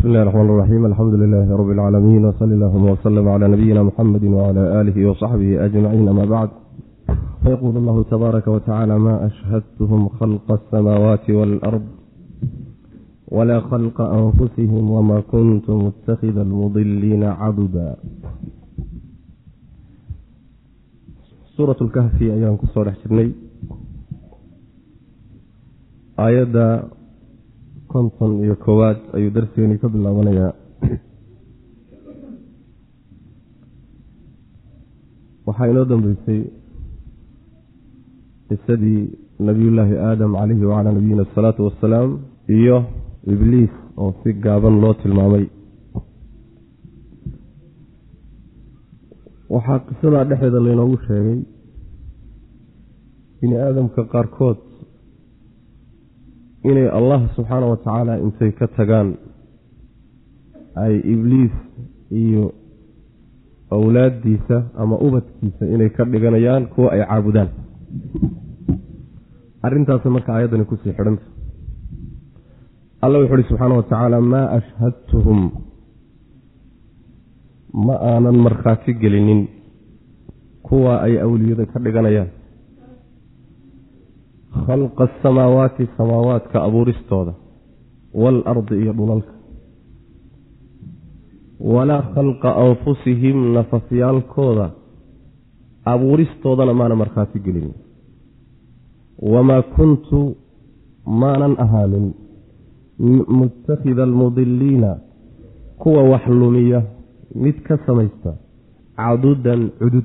bismi illahi raxmaan raxiim alxamdu lilaahi rabbi alcaalamiin wsali allahuma wslm cla nabiyina muxamedi wcla aalihi wsaxbihi ajmaciin ama bacd fayquul allahu tabaaraka watacaala ma ashhadtuhum khalqa asamaawaati waalard wla khalqa anfusihim wma kuntu mutakida almudiliina caduda suurat lkahfi ayaan ku soo dhex jirnay. Aayadda konton iyo koowaad ayuu darsigeenii ka bilaabanayaa. Waxaa inoo dambeysay qisadii nabiyullaahi aadam calayhi wacalaa nabiyina asalaatu wassalaam iyo ibliis oo si gaaban loo tilmaamay. Waxaa qisadaa dhexdeeda laynoogu sheegay bini aadamka qaarkood inay allah subxaana wa tacaala intay ka tagaan ay ibliis iyo awlaaddiisa ama ubadkiisa inay ka dhiganayaan kuwa ay caabudaan. Arrintaasi marka aayaddani ku sii xidhanta. Alla wuxu uhi subxaana wa tacaala maa ashhadtuhum. Ma aanan markhaati gelinin kuwa ay awliyada ka dhiganayaan khalqa asamaawaati samaawaadka abuuristooda waalardi iyo dhulalka walaa khalqa anfusihim nafafyaalkooda abuuristoodana maana markhaati gelinin wamaa kuntu maanan ahaanin muttakhida almudiliina kuwa wax lumiya mid ka samaysta cadudan cudud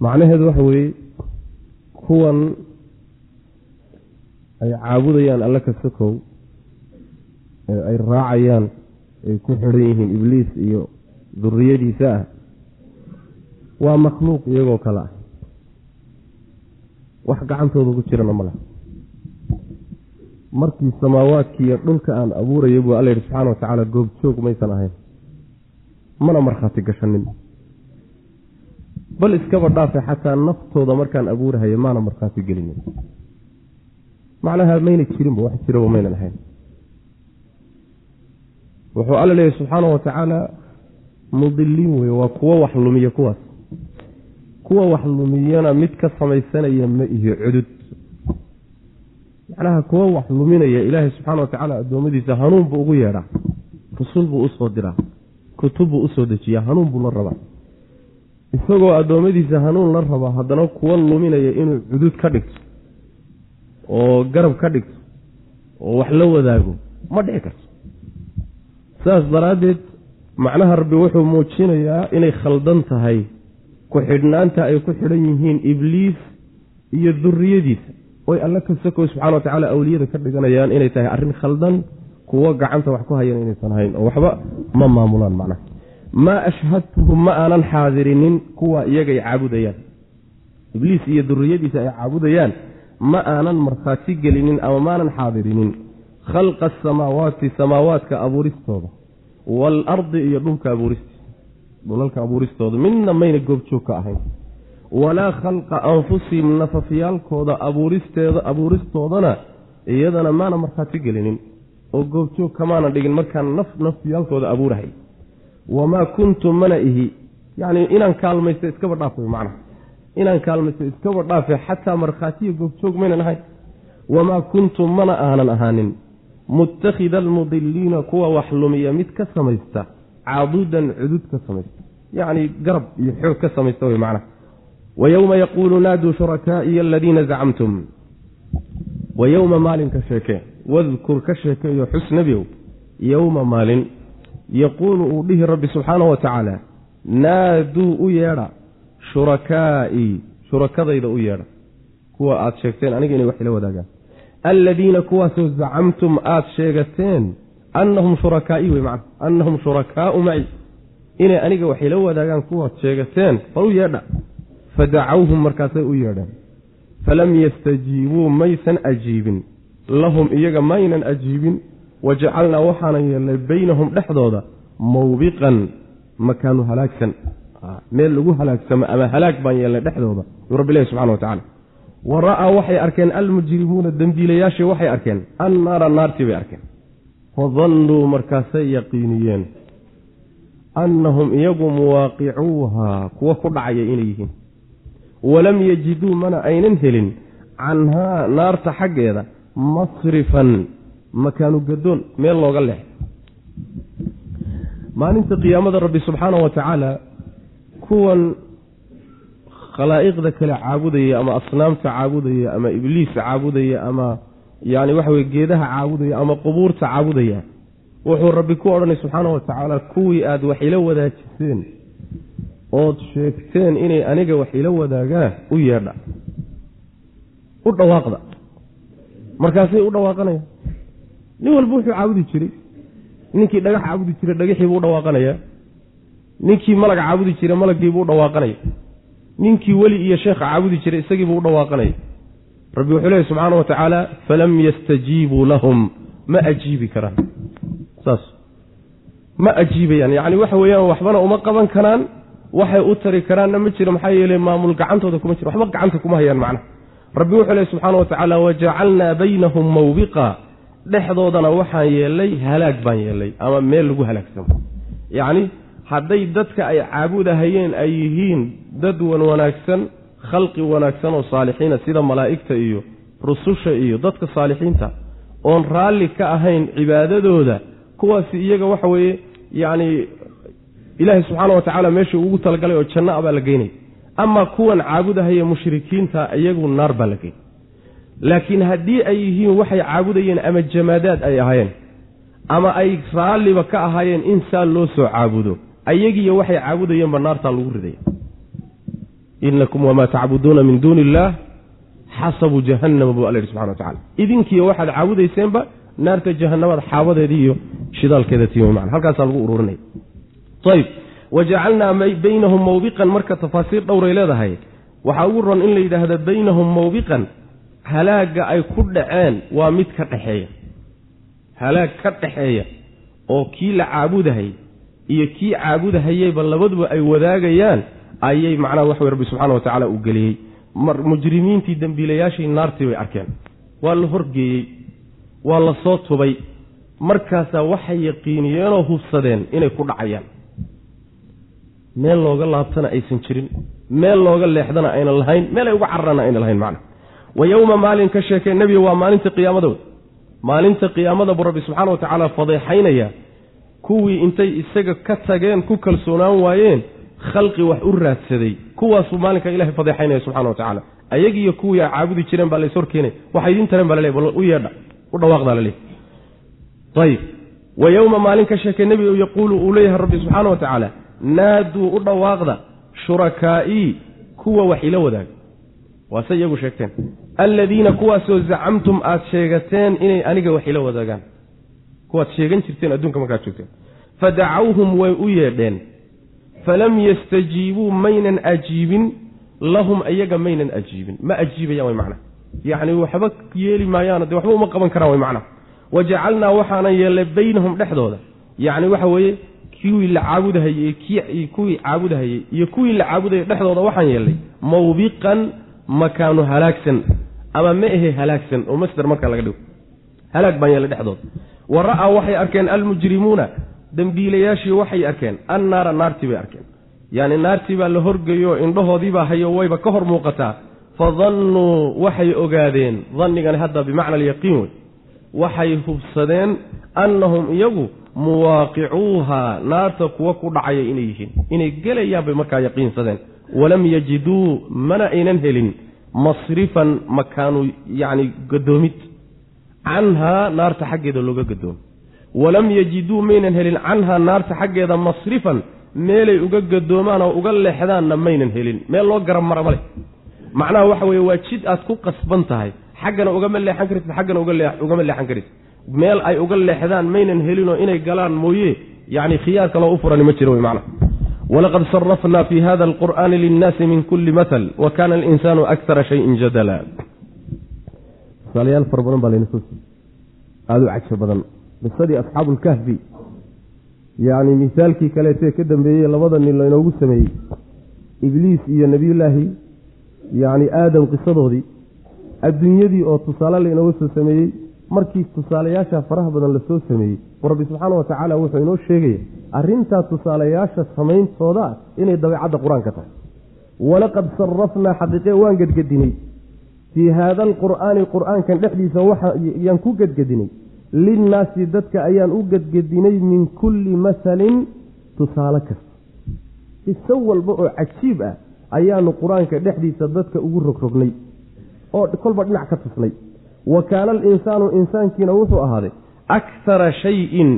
macnaheedu waxa weeye kuwan ay caabudayaan alle ka sokow ee ay raacayaan ay ku xidhan yihiin ibliis iyo duriyadiisa ah waa makhluuq iyagoo kale ah. Wax gacantooda ku jirana ma leh markii samaawaadkii iyo dhulka aan abuuraya buu alla yidhi subxana wa tacaala goobjoog maysan ahayn. Mana markhaati gashanin bal iskaba dhaafe xataa naftooda markaan abuurahaya maana markhaati gelinin. Macnaha mayna jirinba wax jiraba maynan ahayn wuxuu alla leeyahy subxaana wa tacaala mudiliin weye waa kuwo wax lumiya kuwaas. Kuwa wax lumiyana mid ka samaysanaya ma iyo cudud. Macnaha kuwo wax luminaya ilaahay subxaana wa tacaala addoommadiisa hanuun buu ugu yeedhaa. Rusul buu u soo diraa. Kutub buu u soo dejiyaa. Hanuun buu la rabaa isagoo addoommadiisa hanuun la raba haddana kuwa luminaya inuu cudud ka dhigto oo garab ka dhigto oo wax la wadaago ma dhici karto. Saas daraaddeed macnaha rabbi wuxuu muujinayaa inay khaldan tahay ku-xidhnaanta ay ku xidhan yihiin ibliis iyo duriyadiisa oy alle ka sokow subxana wa tacaala awliyada ka dhiganayaan inay tahay arrin khaldan kuwo gacanta wax ku hayan inaysan hayn oo waxba ma maamulaan macnaha maa ashhadtuhum ma aanan xaadirinin. Kuwa iyagay caabudayaan. Ibliis iyo duriyadiisa ay caabudayaan ma aanan markhaati gelinin ama maanan xaadirinin. Khalqa asamaawaati samaawaadka abuuristooda. Waalardi iyo dhulka abuuristiisa dhulalka abuuristooda. Midna mayna goobjoog ka ahayn. Walaa khalqa anfusihim nafafyaalkooda abuuristeeda abuuristoodana iyadana maana markhaati gelinin. Oo goobjoog kamaanan dhigin markaan naf nafyaalkooda abuurahay wamaa kuntu mana ihi. Yacni inaan kaalmaysto iskaba dhaaf macnaha. Inaan kaalmaysto iskaba dhaafe xataa markhaatiya goobjoog maynan ahayn. Wamaa kuntu mana aanan ahaanin. Muttakhida almudiliina kuwa wax lumiya mid ka samaysta caadudan cudud ka samaysta. Yacni garab iyo xoog ka samaysta wey macnaha. Wa yowma yaquulu naaduu shurakaa'iya aladiina zacamtum. Wa yowma maalinka sheekee wadkur ka sheekeeyo xus nebiow yowma maalin yaquulu uu dhihi rabbi subxaanahu wa tacaala naaduu u yeedha shurakaa'ii shurakadayda u yeedha. Kuwa aad sheegteen aniga inay wax ila wadaagaan. Alladiina kuwaasoo zacamtum aada sheegateen annahum shurakaa'ii wey macna annahum shurakaau maci inay aniga wax ila wadaagaan kuwaad sheegateen bal u yeedha. Fadacawhum markaasay u yeedheen. Falam yastajiibuu maysan ajiibin. Lahum iyaga maynan ajiibin wajacalnaa waxaanan yeelnay beynahum dhexdooda mawbiqan makaanu halaagsan. Meel lagu halaagsamo ama halaag baan yeelnay dhexdooda yuu rabbi lehy subxana wa tacala wa ra'aa waxay arkeen almujrimuuna dembiilayaashii waxay arkeen annaara naartii bay arkeen. Fadannuu markaasay yaqiiniyeen annahum iyagu muwaaqicuuhaa kuwa ku dhacaya inay yihiin. Walam yajiduu mana aynan helin canhaa naarta xaggeeda masrifan makaanu gadoon meel looga leexay maalinta qiyaamada rabbi subxaanahu wa tacaala kuwan khalaa'iqda kale caabudaya ama asnaamta caabudaya ama ibliis caabudaya ama yacni waxa weye geedaha caabudaya ama qubuurta caabudaya wuxuu rabbi ku odhanay subxaanahu wa tacaala kuwii aada wax ila wadaajiseen ood sheegteen inay aniga wax ila wadaagaan u yeedha. U dhawaaqda. Markaasay u dhawaaqanayaan nin walba wuxuu caabudi jiray. Ninkii dhagax caabudi jiray dhagaxiibuu dhawaaqanaya ninkii malag caabudi jiray malaggiibuu dhawaaqanaya ninkii weli iyo sheekha caabudi jiray isagiibuu u dhawaaqanaya rabbi wuxuu leehy subxaana wa tacaala falam yastajiibuu lahum. Ma ajiibi karaan. Saas. Ma ajiibayaan. Yacni waxa weeyaan waxbana uma qaban karaan waxay u tari karaanna ma jiro. Maxaa yeele maamul gacantooda kuma jiro. Waxba gacanta kuma hayaan macnaha. Rabbi wuxuu lehy subxaana wa tacaala wajacalnaa baynahum mawbiqa dhexdoodana waxaan yeelay halaag baan yeelay ama meel lagu halaagsamo yacni hadday dadka ay caabudahayeen ay yihiin dad wan wanaagsan khalqi wanaagsan oo saalixiina sida malaa'igta iyo rususha iyo dadka saalixiinta oon raalli ka ahayn cibaadadooda kuwaasi iyaga waxa weeye yacni ilaahay subxaana wa tacaala meeshuu ugu talagalay oo janno a baa la geynaya amaa kuwan caabudahaya mushrikiinta iyagu naar baa la geynay laakiin haddii ay yihiin waxay caabudayeen ama jamaadaad ay ahaayeen ama ay raalliba ka ahaayeen in saa loo soo caabudo ayagiiyo waxay caabudayeenba naartaa lagu ridaya inakum wamaa tacbuduuna min duuni illaah xasabu jahannama buu alla yidhi subxana wa tacala idinkiiyo waxaad caabudayseenba naarta jahannamada xaabadeedii iyo shidaalkeeda tiimi mana halkaasaa lagu ururinaya ayb wajacalnaa baynahum mawbiqan marka tafaasiir dhowray leedahay waxaa ugu ron in la yidhaahdo baynahum mawbiqan halaagga ay ku dhaceen waa mid ka dhexeeya halaag ka dhexeeya oo kii la caabudahay iyo kii caabudahayeyba labaduba ay wadaagayaan ayay macnaha wax wey rabbi subxana wa tacaala uu geliyey. Mujrimiintii dembiilayaashii naartii bay arkeen. Waa la horgeeyey waa la soo tubay. Markaasaa waxay yaqiiniyeenoo hubsadeen inay ku dhacayaan. Meel looga laabtana aysan jirin. Meel looga leexdana aynan lahayn. Meel ay uga cararana aynan lahayn macna wa yowma maalin ka sheekay nebiga waa maalinta qiyaamada wey maalinta qiyaamada buu rabbi subxaana wa tacaala fadeexaynaya kuwii intay isaga ka tageen ku kalsoonaan waayeen khalqi wax u raadsaday. Kuwaasuu maalinka ilahay fadeexaynaya subxana wa tacaala. Ayagiiyo kuwii ay caabudi jireen baa lays horkeenay waxay idiin tareen baa laleey bal u yeedha u dhawaaqdaa laleey ayib wa yowma maalin ka sheekay nebiga yaquulu uu leeyahay rabbi subxaana wa tacaala naaduu u dhawaaqda shurakaa'ii kuwa wax ila wadaaga waase iyagu sheegteen. Alladiina kuwaasoo zacamtum aad sheegateen inay aniga wax ila wadaagaan. Kuwaad sheegan jirteen adduunka markaad joogteen. Fadacawhum way u yeedheen. Falam yastajiibuu maynan ajiibin lahum iyaga maynan ajiibin. Ma ajiibayaan way macnaha yacni waxba yeeli maayaan dee waxba uma qaban karaan way macnaha wa jacalnaa waxaanan yeellay baynahum dhexdooda. Yacni waxa weeye kuwii la caabudahayey kuwii caabudahayey iyo kuwii la caabudayay dhexdooda waxaan yeelnay mawbiqan makaanu halaagsan ama ma ahe halaagsan oo masder markaa laga dhigo. Halaag baan yeelay dhexdooda wa ra'aa waxay arkeen almujrimuuna dembiilayaashii waxay arkeen annaara naartii bay arkeen. Yacni naartii baa la horgeeyo indhahoodiibaa hayo wayba ka hor muuqataa fadannuu waxay ogaadeen dannigani hadda bimacna alyaqiin wey waxay hubsadeen annahum iyagu muwaaqicuuhaa naarta kuwa ku dhacaya inay yihiin. Inay gelayaan bay markaa yaqiinsadeen walam yajiduu mana aynan helin masrifan makaanu yacni gadoomid canhaa naarta xaggeeda looga gadoomo walam yajiduu maynan helin canhaa naarta xaggeeda masrifan meelay uga gadoomaan oo uga leexdaanna maynan helin. Meel loo garab mara ma leh. Macnaha waxa weeye waa jid aad ku qasban tahay. Xaggana ugama leexan kartid xaggana ugama leexan kartid. Meel ay uga leexdaan maynan helinoo inay galaan mooye yacni khiyaar kaloo u furani ma jiro wey macnaha walaqad sarafnaa fi hada alqur'aani linnaasi min kulli matal wa kana alinsaanu akara shayin jadala tusaalayaal fara badan baa layna siiyey aada u cajso badan qisadii asxaabu lkahfi yacni misaalkii kaleetee ka dambeeyey labada nin laynoogu sameeyey ibliis iyo nebiyullaahi yacni aadam qisadoodii adduunyadii oo tusaale lainooga soo sameeyey markii tusaalayaasha faraha badan la soo sameeyey rabbi subxaana wa tacaala wuxuu inoo sheegaya arrintaa tusaalayaasha samayntooda inay dabeecadda qur'aanka tahay. Walaqad sarafnaa xaqiiqe waan gedgedinay. Fii haada alqur'aani qur'aankan dhexdiisa waxayaan ku gedgedinay. Linnaasi dadka ayaan u gedgedinay min kulli masalin tusaale kasta. Qiso walba oo cajiib ah ayaanu qur'aanka dhexdiisa dadka ugu rogrognay oo kolba dhinac ka tusnay wa kaana alinsaanu insaankiina wuxuu ahaaday akhara shayin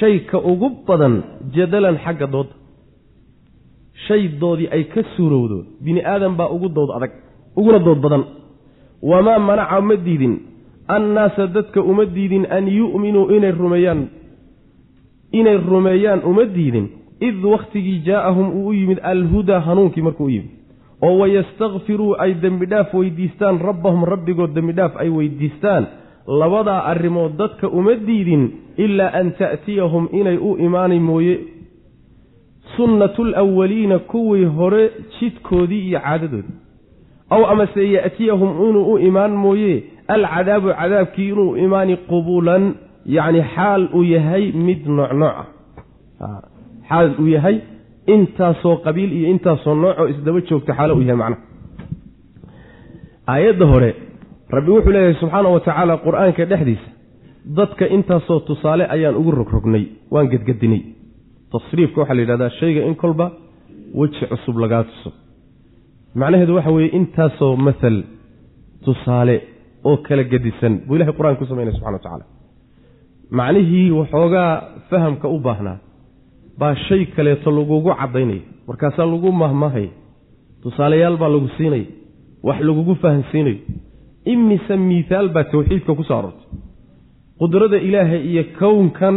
shayka ugu badan jadalan xagga dooda shay doodii ay ka suurowdo bini aadan baa ugu dood adag uguna dood badan. Wamaa manaca ma diidin annaasa dadka uma diidin an yu'minuu inay rumeeyaan inay rumeeyaan uma diidin. Id wakhtigii jaa'ahum uu u yimid alhudaa hanuunkii markuu u yimid oo wayastakfiruu ay dembidhaaf weydiistaan rabbahum rabbigood dembidhaaf ay weydiistaan labadaa arrimood dadka uma diidin ilaa an ta'tiyahum inay u imaanay mooye. Sunnatu lwaliina kuwii hore jidkoodii iyo caadadoodii. Aw amase ya'tiyahum inuu u imaan mooye alcadaabu cadaabkii inuu imaani qubuulan yacni xaal uu yahay mid noocnooc ah. Xaal uu yahay intaasoo qabiil iyo intaasoo noocoo isdaba joogta xaalo uu yahay macnaha aayadda hore rabbi wuxuu leeyahay subxaana wa tacaala qur'aanka dhexdiisa dadka intaasoo tusaale ayaan ugu rogrognay waan gedgedinay. Tasriifka waxaa la yidhahdaa shayga in kolba weji cusub lagaa tuso. Macnaheedu waxa weeye intaasoo masal tusaale oo kala gedisan buu ilahay qur'aanka ku samaynaya subxana wa tacaala. Macnihii waxoogaa fahamka u baahnaa baa shay kaleeto lagugu caddaynaya markaasaa lagu mahmahaya tusaalayaal baa lagu siinaya wax lagugu fahamsiinayo imise miihaal baa tawxiidka ku soo aroortay. Qudrada ilaahay iyo kownkan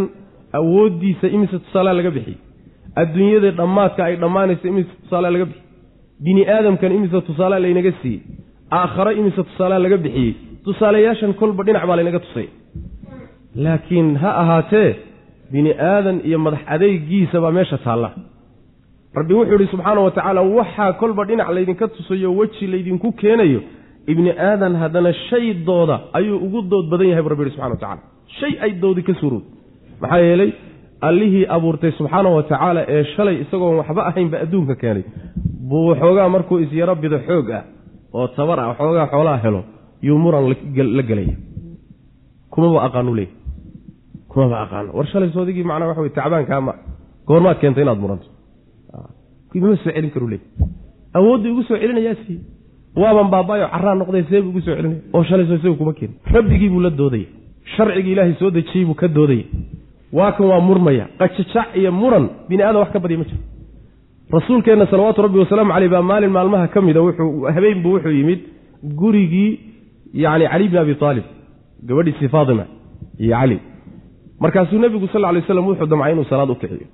awooddiisa imise tusaalea laga bixiyey adduunyada dhammaadka ay dhammaanaysa imise tusaalea laga bixiyey bini aadamkan imise tusaalea laynaga siiyey. Aakhare imise tusaalea laga bixiyey tusaalayaashan kolba dhinac baa laynaga tusay. Laakiin ha ahaatee bini aadan iyo madax adeegiisa baa meesha taalla. Rabbi wuxuu idhi subxaana wa tacaala waxaa kolba dhinac laydinka tusayo weji laydinku keenayo. Ibni aadan haddana shay dooda ayuu ugu dood badan yahay bu rabbi yihi subxana wa tacala shay ay doodi ka suurowd maxaa yeelay allihii abuurtay subxaana wa tacaala ee shalay isagoon waxba ahaynba adduunka keenay. Buu waxoogaa markuu isyaro bido xoog ah oo tabar ah waxoogaa xoolaha helo yuu muran la gelaya. Kumaba aqaanu leey kumaba aqaano. War shalay soodigii macnaa waxa wey tacbaankaama goormaad keentay inaad muranto. Imama soo celin karu leey awooddii ugu soo celinayaa sii waaban baabaayo carraa noqday seebuu ugu soo celinaya oo shalayso isagu kuma keenin. Rabbigii buu la doodaya. Sharcigii ilaahay soo dejiyey buu ka doodaya. Waa kan waa murmaya. Qajajac iyo muran bini aadam wax ka badya ma jiro. Rasuulkeenna salawaatu rabbi wasalaamu caleyh baa maalin maalmaha ka mida wuxuu habeen buu wuxuu yimid gurigii yacni cali bni abi aalib gabadhiisii faatima iyo cali markaasuu nebigu sal ly slam wuxuu damcay inuu salaad u kiciyo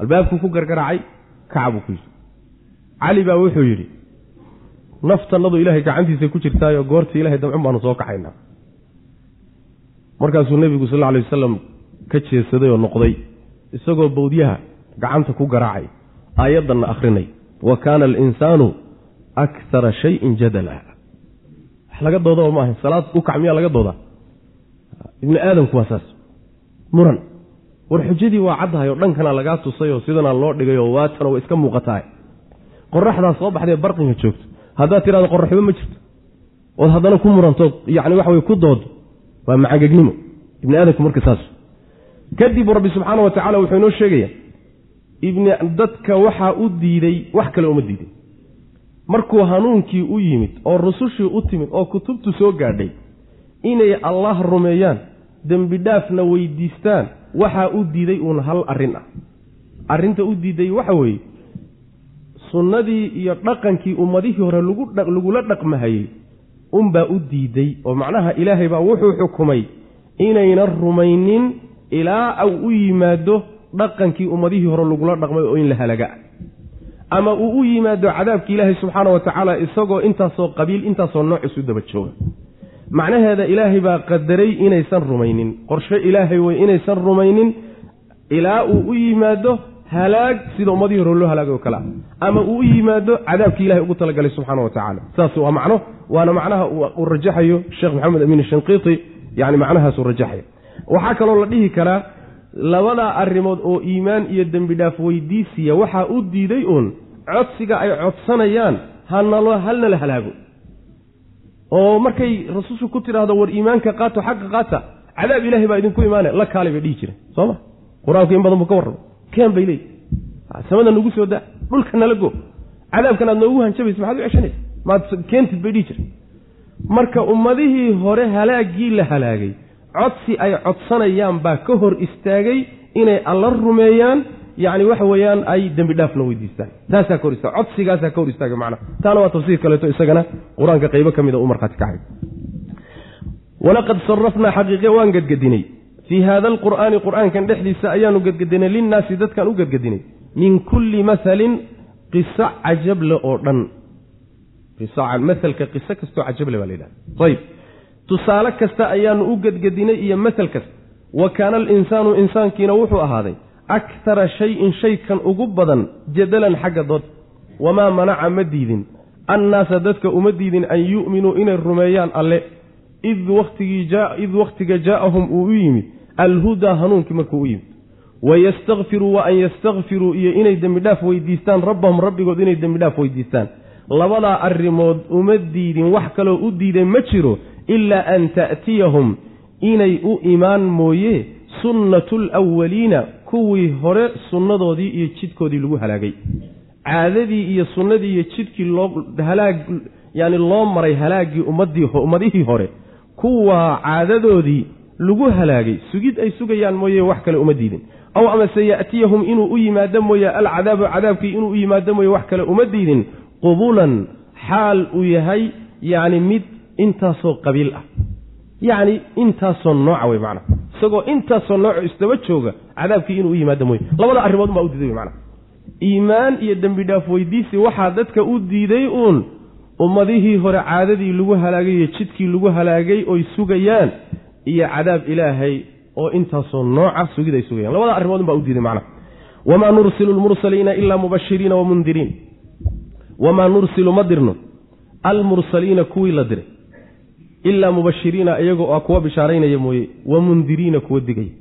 albaabkuu ku gargaraacay kaca buu ku yidhi. Cali baa wuxuu yidhi naftannadu ilaahay gacantiisa ku jirtaayo goortii ilahay damcun baanu soo kaxaynaa. Markaasuu nebigu sal alay wasalam ka jeesaday oo noqday isagoo bawdyaha gacanta ku garaacay aayaddanna akhrinay wa kaana alinsaanu akara shayin jadala. Wax laga dooda oo maaha salaad u kac miyaa laga doodaa ibni aadamku waa saas. Muran. War xujadii waa caddahay oo dhankana lagaa tusay oo sidanaa loo dhigay oo waatana way iska muuqatahay. Qoraxdaa soo baxdee barqinka joogto. Haddaad tidhahdo qoraxba ma jirto. Ood haddana ku murantood yacni waxa weye ku doodo waa macangegnimo ibni aadamku marka saas. Kadib rabbi subxaana wa tacala wuxuu inoo sheegaya dadka waxaa u diiday wax kale uma diiday. Markuu hanuunkii u yimid oo rusushii u timid oo kutubtu soo gaadhay inay allah rumeeyaan dembi dhaafna weydiistaan waxaa u diiday uun hal arrin ah. Arrinta u diiday waxa weeye sunnadii iyo dhaqankii ummadihii hore lagula dhaqmahayey unbaa u diiday oo macnaha ilaahay baa wuxuu xukumay inayna rumaynin ilaa u u yimaado dhaqankii ummadihii hore lagula dhaqmay oo in la halaga. Ama uu u yimaado cadaabki ilaahay subxaana wa tacaala isagoo intaasoo qabiil intaasoo nooc isu daba jooga macnaheeda ilaahay baa qadaray inaysan rumaynin. Qorshe ilaahay wey inaysan rumaynin. Ilaa uu u yimaado halaag sida ummadihii hore loo halaagay oo kale. Ah ama uu u yimaado cadaabkii ilahay ugu talagalay subxaana wa tacaala. Saas waa macno waana macnaha uu rajaxayo sheekh maxamed amiin shanqiiti yani macnahaasuu rajaxaya waxaa kaloo la dhihi karaa labadaa arrimood oo iimaan iyo dembi dhaaf weydiisiya. Waxaa u diiday uun codsiga ay codsanayaan hanalo halnala halaago oo markay rasuulku ku tidhaahdo war iimaanka qaato xaqa qaata cadaab ilahay baa idinku imaanaya la kaalay bay dhihi jireen sooma qur'aanku in badan buu ka warrama keen bay leeyihi samada nagu soo daa dhulka nala go. Cadaabkan aad noogu hanjabaysa maxaad u ceshanaysa maad keentid bay dhihi jireen. Marka ummadihii hore halaaggii la halaagay codsi ay codsanayaan baa ka hor istaagay inay alla rumeeyaan yacni waxa weeyaan ay dembi dhaafna weydiistaan. Taasaa ka hor istaag codsigaasaa ka hor istaagay macnaha taana waa tafsiir kaleeto isagana qur'aanka qaybo ka mida u markhaati kacay walaqad sarafnaa xaqiiqe waan gedgedinay fii haada alqur'aani qur'aankan dhexdiisa ayaanu gedgedinay linnaasi dadkaan u gedgedinay min kulli mahalin qiso cajable oo dhan. Maelka qiso kastoo cajable baa la yidhaha ayb tusaale kasta ayaanu u gedgedinay iyo masel kasta. Wa kaana alinsaanu insaankiina wuxuu ahaaday akthara shayin shaykan ugu badan jadalan xagga dood wamaa manaca ma diidin annaasa dadka uma diidin an yu'minuu inay rumeeyaan alle id wakhtiga jaa'ahum uu u yimid alhudaa hanuunkii markuu u yimid wayastakfiruu wa an yastakfiruu iyo inay dembidhaaf weydiistaan rabbahum rabbigood inay dembidhaaf weydiistaan labadaa arrimood uma diidin wax kaloo u diiday ma jiro ilaa an ta'tiyahum inay u imaan mooye sunnatu lwaliina kuwii hore sunnadoodii iyo jidkoodii lagu halaagay. Caadadii iyo sunnadii iyo jidkii loo halaag yani loo maray halaaggii ummadii ummadihii hore kuwaa caadadoodii lagu halaagay. Sugid ay sugayaan mooye wax kale uma diidin. Aw amase ya'tiyahum inuu u yimaado mooye alcadaabu cadaabkii inuu u yimaado mooye wax kale uma diidin. Qubulan xaal uu yahay yacni mid intaasoo qabiil ah. Yacni intaasoo nooca wey macana isagoo intaasoo nooco isdaba jooga cadaabkii inuu u yimaado mooye. Labada arrimood unbaa u diiday wey macana iimaan iyo dembi dhaaf weydiisi waxaa dadka u diiday uun ummadihii hore caadadii lagu halaagay iyo jidkii lagu halaagay oy sugayaan iyo cadaab ilaahay oo intaasoo nooca sugid ay sugayaan. Labada arrimoodun baa u diiday macnaha. Wamaa nursilu lmursaliina ilaa mubashiriina wamundiriin wamaa nursilu ma dirno. Almursaliina kuwii la diray ilaa mubashiriina iyagoo a kuwa bishaaraynaya mooye wamundiriina kuwa digaya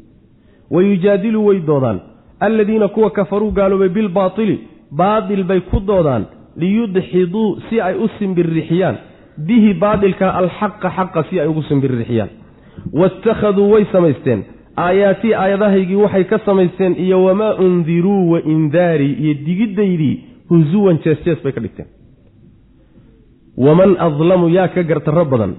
wayujaadilu way doodaan alladiina kuwa kafaruu gaaloobay bilbaaili baatil bay ku doodaan liyudxiduu si ay u simbirrixiyaan bihi baadilka alxaqa xaqa si ay ugu simbirrixiyaan waittakhaduu way samaysteen aayaatii aayadahaygii waxay ka samaysteen iyo wamaa undiruu wa indaarii iyo digiddaydii husuwan jees-jees bay ka dhigteen waman adlamu yaa ka gardarro badan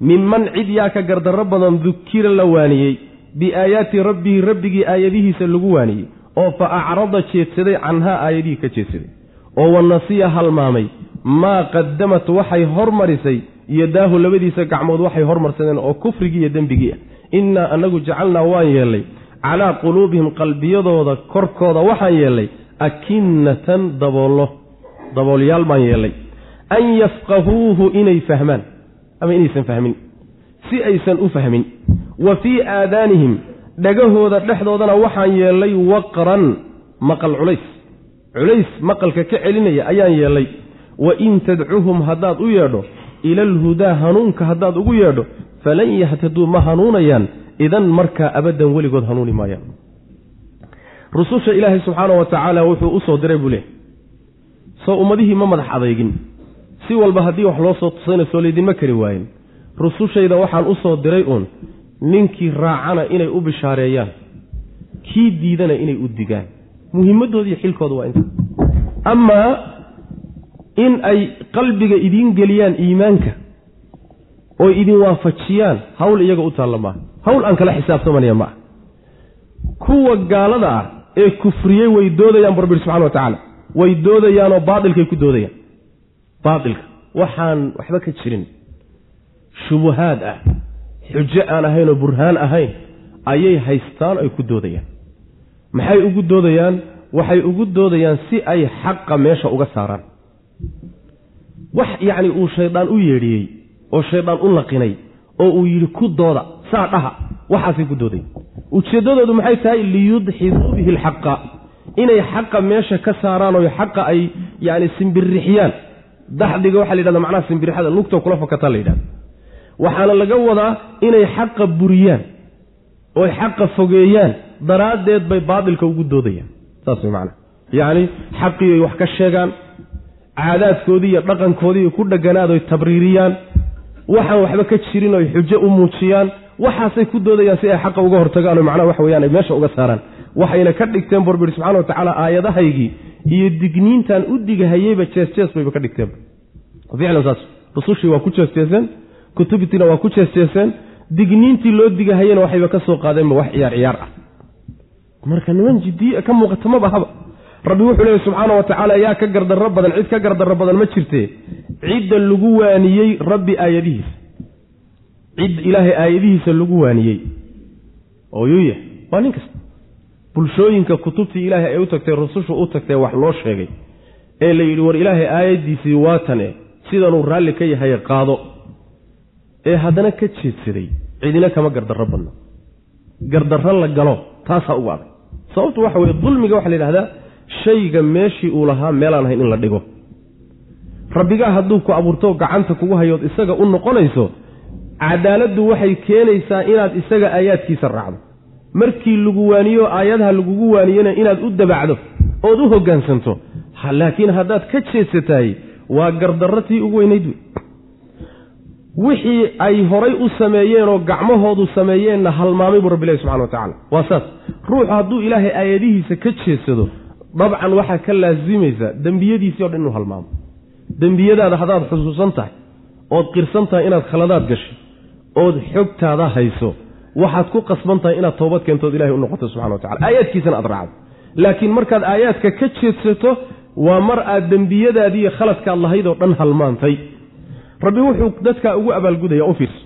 minman cid yaa ka gardarro badan dukira la waaniyey biaayaati rabbihi rabbigii aayadihiisa lagu waaniyey oo fa acrada jeedsaday canhaa aayadihii ka jeedsaday oo wanasiya halmaamay maa qadamat waxay hormarisay yadaahu labadiisa gacmood waxay hormarsadeen oo kufrigii iyo dembigii ah. Innaa anagu jacalnaa waan yeellay calaa quluubihim qalbiyadooda korkooda waxaan yeellay akinnatan daboollo daboolyaal baan yeellay an yafqahuuhu inay fahmaan ama inaysan fahmin. Si aysan u fahmin wa fii aadaanihim dhagahooda dhexdoodana waxaan yeellay waqran maqal culays. Culays maqalka ka celinaya ayaan yeellay. Wa in tadcuhum haddaad u yeedho ila alhudaa hanuunka haddaad ugu yeedho falan yahtaduu ma hanuunayaan. Idan markaa abaddan weligood hanuuni maayaan. Rususha ilaahay subxaanau wa tacaala wuxuu u soo diray buu leehay soo ummadihii ma madax adeygin si walba haddii wax loo soo tusayna soo laydinma kari waayen rusushayda waxaan u soo diray uun ninkii raacana inay u bishaareeyaan. Kii diidana inay u digaan. Muhimadooda iyo xilkooda waa inta. Amaa in ay qalbiga idiin geliyaan iimaanka oo idin waafajiyaan hawl iyaga u taalla maaha hawl aan kala xisaabtamanaya ma ah kuwa gaalada ah ee kufriyey way doodayaan rabbi subxana wa tacaala. Way doodayaanoo baatilkay ku doodayaan baatilka waxaan waxba ka jirin. Shubuhaad ah xujo aan ahayn oo burhaan ahayn ayay haystaan ay ku doodayaan. Maxay ugu doodayaan? Waxay ugu doodayaan si ay xaqa meesha uga saaraan. Wax yacni uu shaydaan u yeedhiyey oo shaydaan u laqinay oo uu yidhi ku dooda saa dhaha waxaasay ku doodayaan ujeeddadoodu maxay tahay? Liyudxiduu bihi alxaqa inay xaqa meesha ka saaraan oo xaqa ay yani simbirixiyaan daxdiga waxaa la yidhahda macnaha simbirixada lugta kula fakataa la yidhahda waxaana laga wadaa inay xaqa buriyaan oy xaqa fogeeyaan daraaddeed bay baatilka ugu doodayaan. Saas way macnaha. Yacni xaqii ay wax ka sheegaan caadaadkoodii iyo dhaqankoodii ku dheganaad tabriiriyaan waxaan waxba ka jirin oy xujo u muujiyaan waxaasay ku doodayaan si ay xaqa uga hortagaan oo macnaha wax weyaan ay meesha uga saaraan. Waxayna ka dhigteen borbir subxana watacaala aayadahaygii iyo digniintan u digahayeyba jees-jees bayba ka dhigteenba ficlan saas rusushii waa ku jees-jeeseen kutubtiina waa ku jees-jeeseen digniintii loo digahayena waxayba ka soo qaadeenba wax ciyaar ciyaar ah. Marka niman jidiya ka muuqata maba haba rabbi wuxuu leeya subxaana wa tacaala yaa ka gardarro badan cid ka gardarro badan ma jirte cidda lagu waaniyey rabbi aayadihiisa. Cid ilaahay aayadihiisa lagu waaniyey. Oo yuuya waa nin kasta bulshooyinka kutubtii ilaahay ay u tagtay rusushu u tagtay wax loo sheegay ee la yidhi war ilaahay aayaddiisii waatane sidanuu raalli ka yahay qaado. Ee haddana ka jeedsaday cidina kama gardarro badno. Gardarro la galo taasaa ugu adag. Sababtu waxa weye dulmiga waxaa la yidhahdaa shayga meeshii uu lahaa meelaan ahayn in la dhigo. Rabbigaa hadduu ku abuurto gacanta kugu hayood isaga u noqonayso cadaaladdu waxay keenaysaa inaad isaga aayaadkiisa raacdo markii lagu waaniyo aayadaha lagugu waaniyena inaad u dabacdo ood u hoggaansanto laakiin haddaad ka jeedsatahay waa gardarratii ugu weynayd wey wixii ay horay u sameeyeenoo gacmahoodu sameeyeenna halmaamay buu rabbilahi subxana wa tacala waa saas. Ruuxu hadduu ilaahay aayadihiisa ka jeedsado dabcan waxaa ka laasimaysa dembiyadiisii o dhan inuu halmaamo dembiyadaada haddaad xusuusan tahay ood qirsan tahay inaad khaladaad gashay ood xogtaada hayso waxaad ku qasban tahay inaad toobad keentood ilahay u noqoto subxana wa tacala aayaadkiisana aad raacdo. Laakiin markaad aayaadka ka jeedsato waa mar aad dembiyadaadiiyo khaladkaad lahayd oo dhan halmaantay. Rabbi wuxuu dadkaa ugu abaalgudaya u fiirso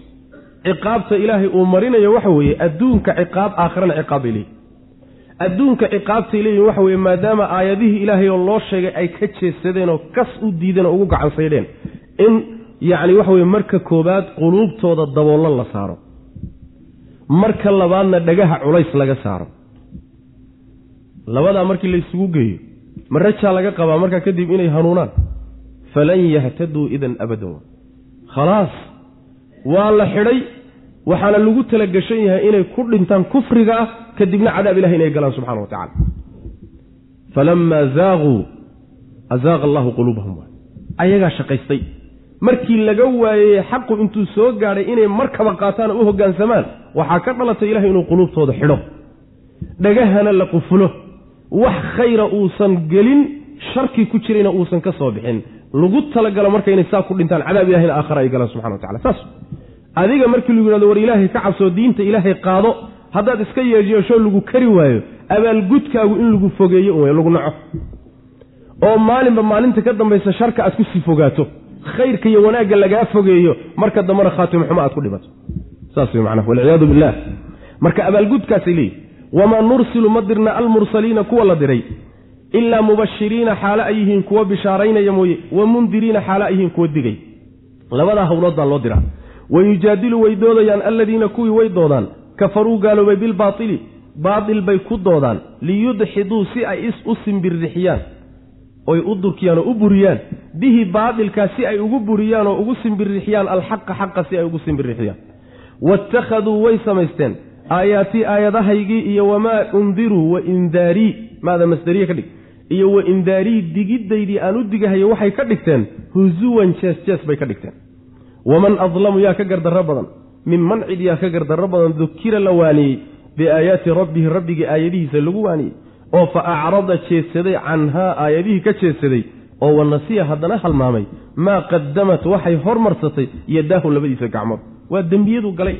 ciqaabta ilaahay uu marinayo waxa weeye adduunka ciqaab aakhirana ciqaab bay leeyihiin adduunka ciqaabtay leeyihiin waxa weeye maadaama aayadihii ilaahay oo loo sheegay ay ka jeedsadeen oo kas u diideen oo ugu gacansaydheen in yacni waxa weye marka koobaad quluubtooda daboollo la saaro marka labaadna dhagaha culays laga saaro. Labadaa markii laysugu geeyo ma rajaa laga qabaa markaa kadib inay hanuunaan? Falan yahtaduu idan abadan. Khalaas waa la xidhay waxaana lagu talagashan yahay inay ku dhintaan kufriga ah kadibna cadaab ilahi inay galaan subxana wa tacala falamaa zaaquu azaaqa allahu quluubahum. Ayagaa shaqaystay markii laga waayey xaqu intuu soo gaadhay inay markaba qaataan u hoggaansamaan waxaa ka dhalatay ilahay inuu quluubtooda xidho. Dhagahana la qufulo. Wax khayra uusan gelin sharkii ku jirayna uusan ka soo bixin. Lagu talagalo marka inay saa ku dhintaan cadaab ilahina aakhara ay galaan subxana wa tacala saas. Adiga markii lagu yihahdo war ilaahay ka cabsoo diinta ilaahay qaado. Haddaad iska yeesyeesho lagu kari waayo. Abaalgudkaagu in lagu fogeeyo lagu naco. Oo maalinba maalinta ka dambaysa sharka aad ku sii fogaato khayrka iyo wanaagga lagaa fogeeyo marka dambena khaatimo xumo aad ku dhimato. Saas wey macnaha walciyaadu billah. Marka abaalgudkaasay leeyihi wamaa nursilu ma dirna almursaliina kuwa la diray ilaa mubashiriina xaalo ay yihiin kuwa bishaaraynaya mooye wa mundiriina xaalo ay yihiin kuwa digay. Labadaa howlood baa loo diraa. Wayujaadilu way doodayaan alladiina kuwii way doodaan kafaruu gaaloobay bilbaaili baatil bay ku doodaan liyudxiduu si ay u simbirrixiyaan oy u durkiyaan oo u buriyaan bihi baatilkaa si ay ugu buriyaan oo ugu simbirrixiyaan alxaqa xaqa si ay ugu simbirrixiyaan. Waittakhaduu way samaysteen. Aayaatii aayadahaygii iyo wamaa undiruu wa indaarii maada masdariye ka dhig iyo wa indaarii digiddaydii aan u digahayo waxay ka dhigteen husuwan jees jees bay ka dhigteen. Waman adlamu yaa ka gardarro badan. Minman cid yaa ka gardarro badan dukira la waaniyey biaayaati rabbihi rabbigii aayadihiisa lagu waaniyey oo fa acrada jeedsaday canhaa aayadihii ka jeedsaday oo wanasiya haddana halmaamay maa qadamat waxay hormarsatay yadaahu labadiisa gacmood. Waa dembiyadu galay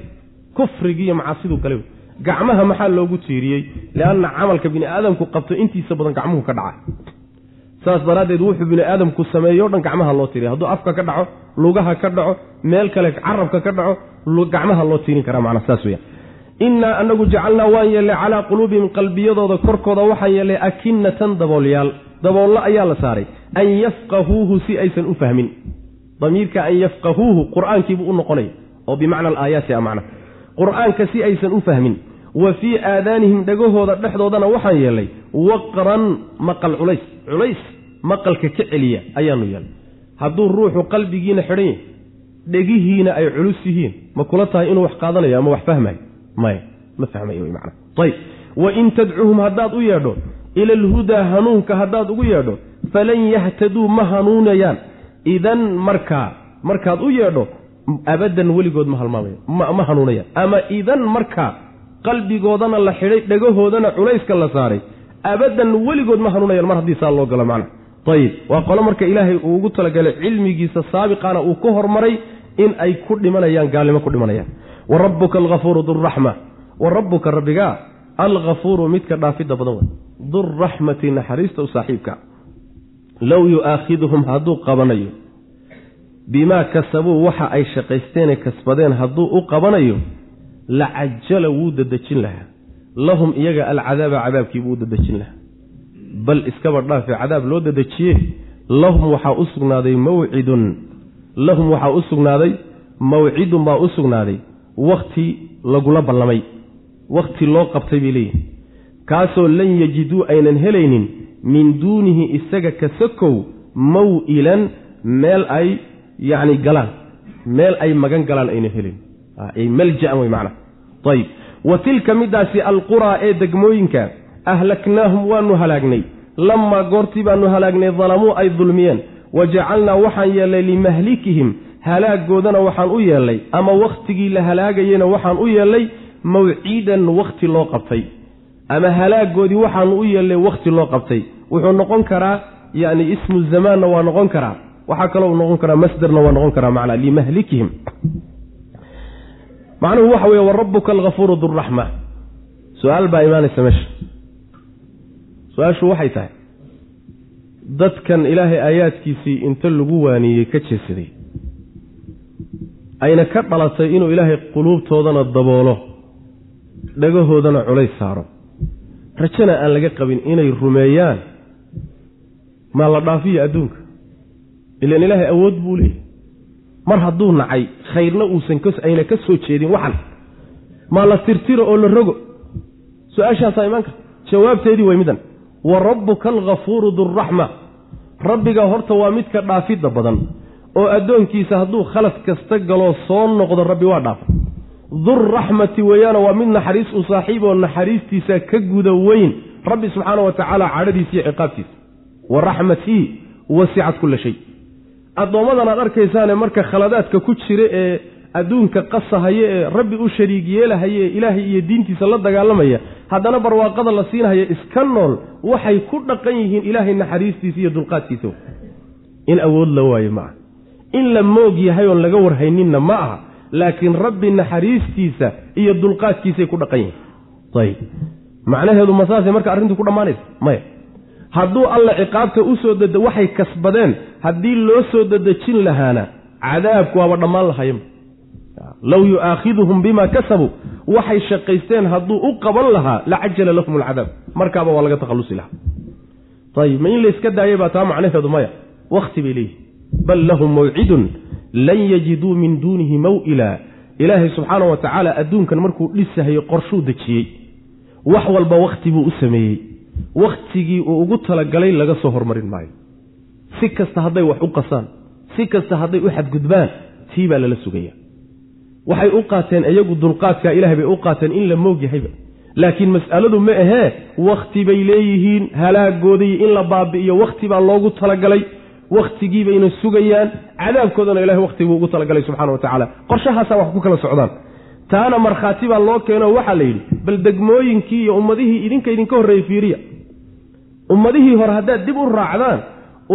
kufrigiiyo macaasidu galay. Gacmaha maxaa loogu tiiriyey? Lianna camalka bini aadamku qabto intiisa badan gacmuhu ka dhaca saas daraaddeed wuxuu bini aadamku sameeyo dhan gacmaha loo tiiriya hadduu afka ka dhaco lugaha ka dhaco meel kale carabka ka dhaco gacmaha loo tiirin karaa macnaa saas weya innaa anagu jacalnaa waan yeellay calaa quluubihim qalbiyadooda korkooda waxaan yeellay akinatan daboolyaal. Daboollo ayaa la saaray. An yafqahuuhu si aysan u fahmin. Damiirka an yafqahuuhu qur'aankiibuu u noqonaya oo bimacna alaayaati a macna. Qur'aanka si aysan u fahmin. Wa fii aadaanihim dhegahooda dhexdoodana waxaan yeelnay waqran maqal culays. Culays maqalka ka celiya ayaanu yeelnay. Hadduu ruuxu qalbigiina xidhan yahy dhegihiina ay culus yihiin ma kula tahay inuu wax qaadanayo ama wax fahmayo maya ma fahmayo wy macana ayb wain tadcuhum haddaad u yeedho ila alhudaa hanuunka haddaad ugu yeedho falan yahtaduu ma hanuunayaan. Idan markaa markaad u yeedho abadan weligood ma halmaamaya ma hanuunayaan. Ama idan markaa qalbigoodana la xidhay dhegahoodana culayska la saaray abadan weligood ma hanuunayaan mar haddii saa loo galo macna. Ayib waa qolo marka ilaahay uu ugu talagalay cilmigiisa saabiqana uu ka hormaray in ay ku dhimanayaan gaalnimo ku dhimanayaan wa rabbuka alghafuuru duraxma wa rabbuka rabbigaa alghafuuru midka dhaafidda badan wey durraxmati naxariista u saaxiibka. Low yu'aakhiduhum hadduu qabanayo. Bimaa kasabuu waxa ay shaqaysteenee kasbadeen hadduu u qabanayo la cajala wuu dadejin lahaa. Lahum iyaga alcadaaba cadaabkiibuu u dadejin lahaa. Bal iskaba dhaafe cadaab loo dadejiye? Lahum waxaa u sugnaaday mawcidun lahum waxaa u sugnaaday mawcidun baa u sugnaaday wakhti lagula ballamay. Wakhti loo qabtay bay leeyihiin kaasoo lan yajiduu aynan helaynin min duunihi isaga ka sakow maw-ilan meel ay yacni galaan. Meel ay magan galaan aynan helayn ay malja-an wey macnaa ayib wa tilka midaasi alquraa ee degmooyinka ahlaknaahum waanu halaagnay. Lamaa goortii baanu halaagnay dalamuu ay dulmiyeen. Wa jacalnaa waxaan yeellay limahlikihim halaaggoodana waxaan u yeellay ama wakhtigii la halaagayena waxaan u yeellay mawciidan wakhti loo qabtay. Ama halaagoodii waxaanu u yeellay wakhti loo qabtay. Wuxuu noqon karaa yacni ismu zamaanna waa noqon karaa. Waxaa kaloo noqon karaa masderna waa noqon karaa macnaa limahlikihim macnuhu waxa weeye wa alghafuuru duraxma su'aal baa imaanaysa meesha. Su'aashu waxay tahay dadkan ilaahay aayaadkiisii inta lagu waaniyey ka jeesaday ayna ka dhalatay inuu ilaahay quluubtoodana daboolo dhagahoodana culays saaro. Rajana aan laga qabin inay rumeeyaan maa la dhaafiyo adduunka? Ilan ilaahay awood buu leeyahy mar hadduu nacay khayrna uusan ayna ka soo jeedin waxan. Maa la tirtiro oo la rogo? Su'aashaasaa imaan karta. Jawaabteedii way midan. Wa rabbuka alghafuuru duraxma rabbiga horta waa midka dhaafidda badan oo addoonkiisa hadduu khalad kasta galoo soo noqdo rabbi waa dhaafa durraxmati weeyaana waa mid naxariis u saaxiib oo naxariistiisa ka guda weyn. Rabbi subxaana wa tacaala cadhadiisa iyo ciqaabtiisa. Wa raxmatii wasicat kulla shay. Addoommadan aad arkaysaane marka khaladaadka ku jira ee adduunka qasahaya ee rabbi u shariig yeelahaya ee ilaahay iyo diintiisa la dagaalamaya haddana barwaaqada la siinahaya iska nool waxay ku dhaqan yihiin ilaahay naxariistiisa iyo dulqaadkiisa. In awood la waayo ma aha in la moog yahay oon laga warhayninna ma aha laakiin rabbi naxariistiisa iyo dulqaadkiisay ku dhaqan yihiin ayib. Macnaheedu ma saasay marka arrintu ku dhammaanaysa? Maya hadduu alla ciqaabta u soo dada waxay kasbadeen haddii loo soo dadejin lahaana cadaabku waaba dhammaan lahayma low yu'aakhiduhum bima kasabuu waxay shaqaysteen hadduu u qaban lahaa lacajala lahum alcadaab markaaba waa laga takhallusi lahaa. Ayib. Ma in layska daayay baa taa macnaheedu maya. Wakhti bay leeyihi bal lahum mawcidun lan yajiduu min duunihi maw'ila ilaahay subxaana wa tacaala adduunkan markuu dhisahayo qorshuu dejiyey wax walba wakhti buu u sameeyey wakhtigii uu ugu talagalay laga soo hormarin maayo si kasta hadday wax u qasaan si kasta hadday u xadgudbaan tii baa lala sugaya waxay u qaateen iyagu dulqaadkaa ilahay bay u qaateen in la moog yahayba laakiin mas'aladu ma ahee wakhti bay leeyihiin halaagoodii in la baabi'iyo wakhti baa loogu talagalay wakhtigii bayna sugayaan cadaabkoodana ilahay wakhti buu ugu talagalay subxana wa tacaala. Qorshahaasaa wax ku kala socdaan. Taana markhaati baa loo keeno waxaa la yidhi bal degmooyinkii iyo ummadihii idinka idinka horreeyey fiiriya. Ummadihii hore haddaad dib u raacdaan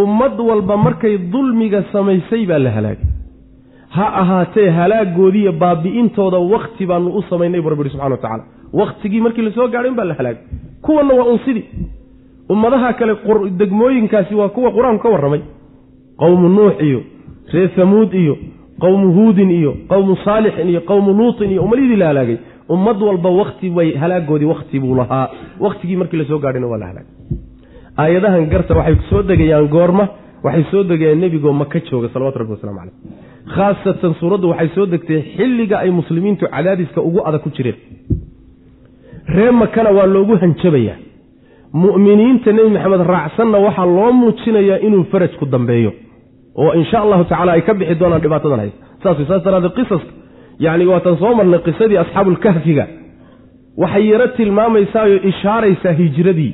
ummad walba markay dulmiga samaysay baa la halaagay. Ha ahaatee halaagoodiiyo baabi'intooda wakhti baanu u samaynay bu rabbi subxana wa tacala wakhtigii markii la soo gaadhay in baa la halaagay. Kuwanna waa unsidii ummadaha kale degmooyinkaasi waa kuwa qur'aanku ka warramay qowmu nuux iyo reer hamuud iyo qowmu huudin iyo qowmu saalixin iyo qowmu luutin iyo ummadihii la halaagay. Ummad walba wakti way halaagoodii wakti buu lahaa. Wakhtigii markii la soo gaadhayna waa la halaagay. Aayadahan garta waxay soo degayaan goorma waxay soo degayaan nebigoo maka jooga salawatu rabbi waslamu caleyh khaasatan suuraddu waxay soo degtay xilliga ay muslimiintu cadaadiska ugu adag ku jireen. Ree makana waa loogu hanjabayaa. Mu'miniinta nebi maxamed raacsanna waxaa loo muujinayaa inuu farajku dambeeyo oo insha allahu tacala ay ka bixi doonaan dhibaatadan haysa saas saas daraadee qisaska yacni waatan soo marnay qisadii asxaabulkahfiga waxay yaro tilmaamaysaayoo ishaaraysaa hijradii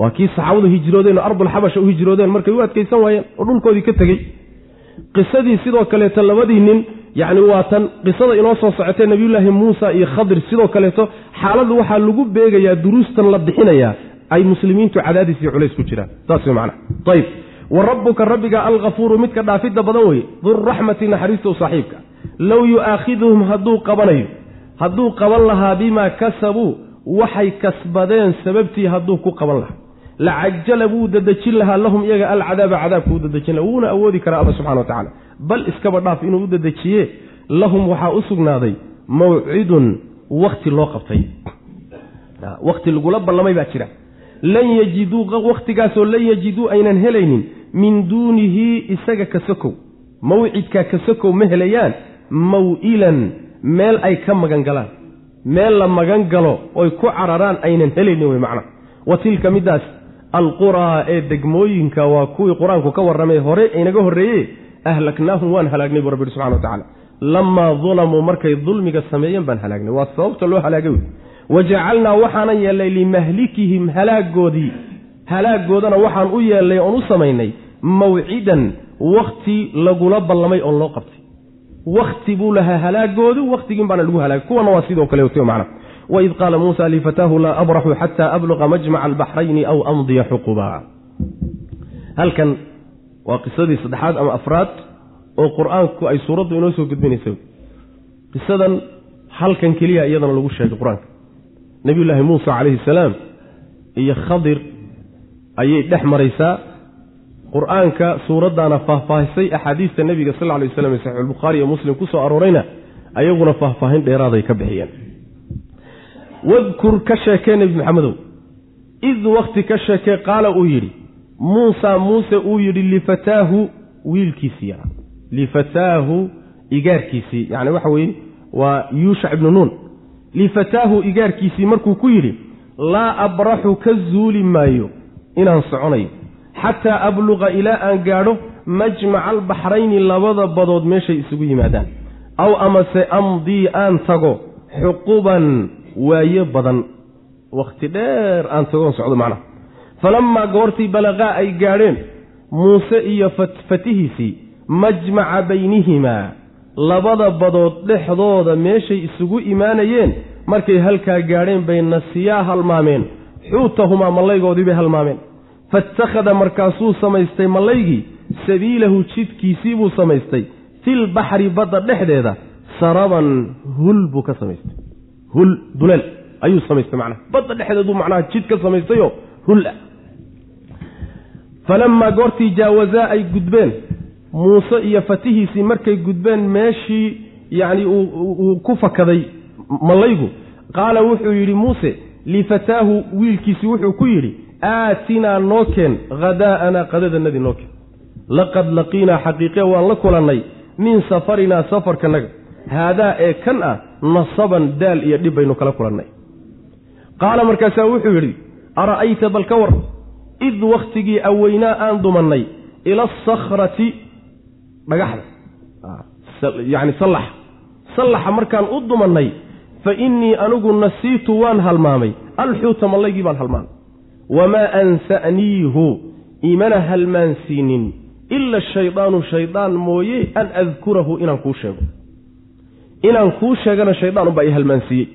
waa kii saxaabadu hijroodeen oo ardulxabasha u hijroodeen markay u adkaysan waayeen oo dhulkoodii ka tegey. Qisadii sidoo kaleeto labadii nin yacni waa qisada inoo soo socotee nebiyullaahi muusa iyo khadir sidoo kaleeto xaaladdu waxaa lagu beegayaa duruustan la bixinayaa ay muslimiintu cadaadis iyo culays ku jiraan. Saas way macana ayib wa rabbuka rabbiga alkafuuru midka dhaafidda badan weye durraxmati naxariista u saaxiibka low yu'aakhiduhum hadduu qabanayo hadduu qaban lahaa bimaa kasabuu waxay kasbadeen sababtii hadduu ku qaban lahaa. Lacajala wuu dadejin lahaa lahum iyaga alcadaaba cadaabka u dadejin laha wuuna awoodi karaa alla subxana wa tacala bal iskaba dhaaf inuu u dadejiye lahum waxaa u sugnaaday mawcidun wakti loo qabtay. Wakti lagula ballamay baa jira lan yajiduu wakhtigaasoo lan yajiduu aynan helaynin min duunihi isaga ka sokow. Mawcidkaa ka sokow ma helayaan maw-ilan meel ay ka magan galaan. Meel la magan galo oy ku cararaan aynan helaynin wey macna. Wa tilka middaas alquraa ee degmooyinka waa kuwii qur'aanku ka warramay hore inaga horreeye ahlaknaahum waan halaagnay buu rabbi subxana wa tacala lamaa dulamuu markay dulmiga sameeyeen baan halaagnay waa sababta loo halaagay wey wajacalnaa waxaanan yeellay limahlikihim halaagoodii. Halaagoodana waxaan u yeellay oon u samaynay mawcidan wakhti lagula ballamay oon loo qabtay. Wakhti buu lahaa halaagoodu wakhtigiin baana lagu halaagay. Kuwana waa sidoo kale t macna. Waid qaala muusa lifataahu laa abraxu xataa abluqa majmaca albaxrayni aw amdiya xuquba. Halkan waa qisadii saddexaad ama afraad oo qur'aanku ay suuraddu inoo soo gudbinaysa qisadan halkan keliya iyadana lagu sheegay qur'aanka nebiyullaahi muusa calayhi salaam iyo khadir ayay dhex maraysaa. Qur'aanka suuraddaana faahfaahisay axaadiista nebiga sal lla lay waslam ee saxiixulbukhaari iyo muslim ku soo aroorayna ayaguna faahfaahin dheeraaday ka bixiyeen. Wadkur ka sheekee nebi maxamedow id wakhti ka sheekee qaala uu yidhi muusa muuse uu yidhi lifataahu wiilkiisii yaraa lifataahu igaarkiisii. Yacni waxa weeye waa yuushac ibnu nuun lifataahu igaarkiisii markuu ku yidhi laa abraxu ka zuuli maayo inaan soconayo xataa abluqa ilaa aan gaadho majmaca albaxrayni labada badood meeshay isugu yimaadaan aw amase amdii aan tago xuquban waayo badan wakhti dheer aan tagoon socdo macnaha falammaa goortii balaqaa ay gaadheen muuse iyo fatihiisii majmaca baynihimaa labada badood dhexdooda meeshay isugu imaanayeen markay halkaa gaadheen bay nasiyaa halmaameen. Xuutahumaa mallaygoodii bay halmaameen. Faittakhada markaasuu samaystay mallaygii sabiilahu jidkiisii buu samaystay. Fil baxri badda dhexdeeda saraban hul buu ka samaystay. Hul duleel ayuu samaystay macnaha. Badda dhexdeeduu macnaha jid ka samaystayoo hul ah. Falammaa goortii jaawazaa ay gudbeen muuse iyo fatihiisii markay gudbeen meeshii yacni uu ku fakaday mallaygu qaala wuxuu yidhi muuse lifataahu wiilkiisii wuxuu ku yidhi aatinaa noo keen hadaa'anaa qadadanadii noo keen. Laqad laqiinaa xaqiiqe waan la kulannay min safarinaa safarkanaga haadaa ee kan ah nasaban daal iyo dhib baynu kala kulannay. Qaala markaasaa wuxuu yidhi ara'ayta bal ka war id wakhtigii aweynaa aan dumannay ila asakhrati dhagaxda yacni sallaxa sallaxa markaan u dumannay fa innii anigu nasiitu waan halmaamay. Alxuuta mallaygii baan halmaamay. Wamaa ansa'niihu imana halmaansiinin. Ila shaydaanu shaydaan mooye an adkurahu inaan kuu sheego. Inaan kuu sheegana shaydaan unbaa ii halmaansiiyey.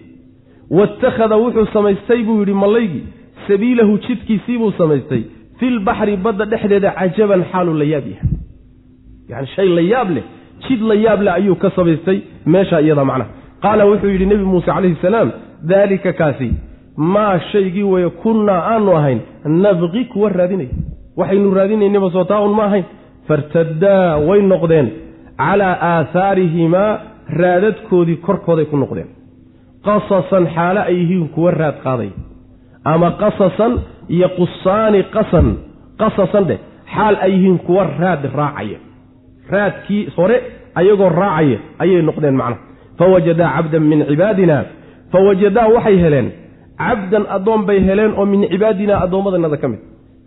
Waittakhada wuxuu samaystay buu yidhi mallaygii sabiilahu jidkiisii buu samaystay. Filbaxri badda dhexdeeda cajaban xaalu la yaab yahay yani shay la yaab leh jid la yaab leh ayuu ka samaystay meesha iyada macnaha qaala wuxuu yidhi nebi muuse calayhi salaam daalika kaasi maa shaygii weeye kunnaa aanu ahayn nabqi kuwa raadinaya waxaynu raadinaynaba soo taa un ma ahayn. Fartaddaa way noqdeen. Calaa aahaarihimaa raadadkoodii korkooday ku noqdeen. Qasasan xaalo ay yihiin kuwa raad qaaday. Ama qasasan iyo qusaani qasan qasasan dheh xaal ay yihiin kuwa raad raacaya raadkii hore ayagoo raacaya ayay noqdeen macnaha fawajadaa cabdan min cibaadina fawajadaa waxay heleen cabdan addoon bay heleen oo min cibaadinaa addoommadanada ka mid.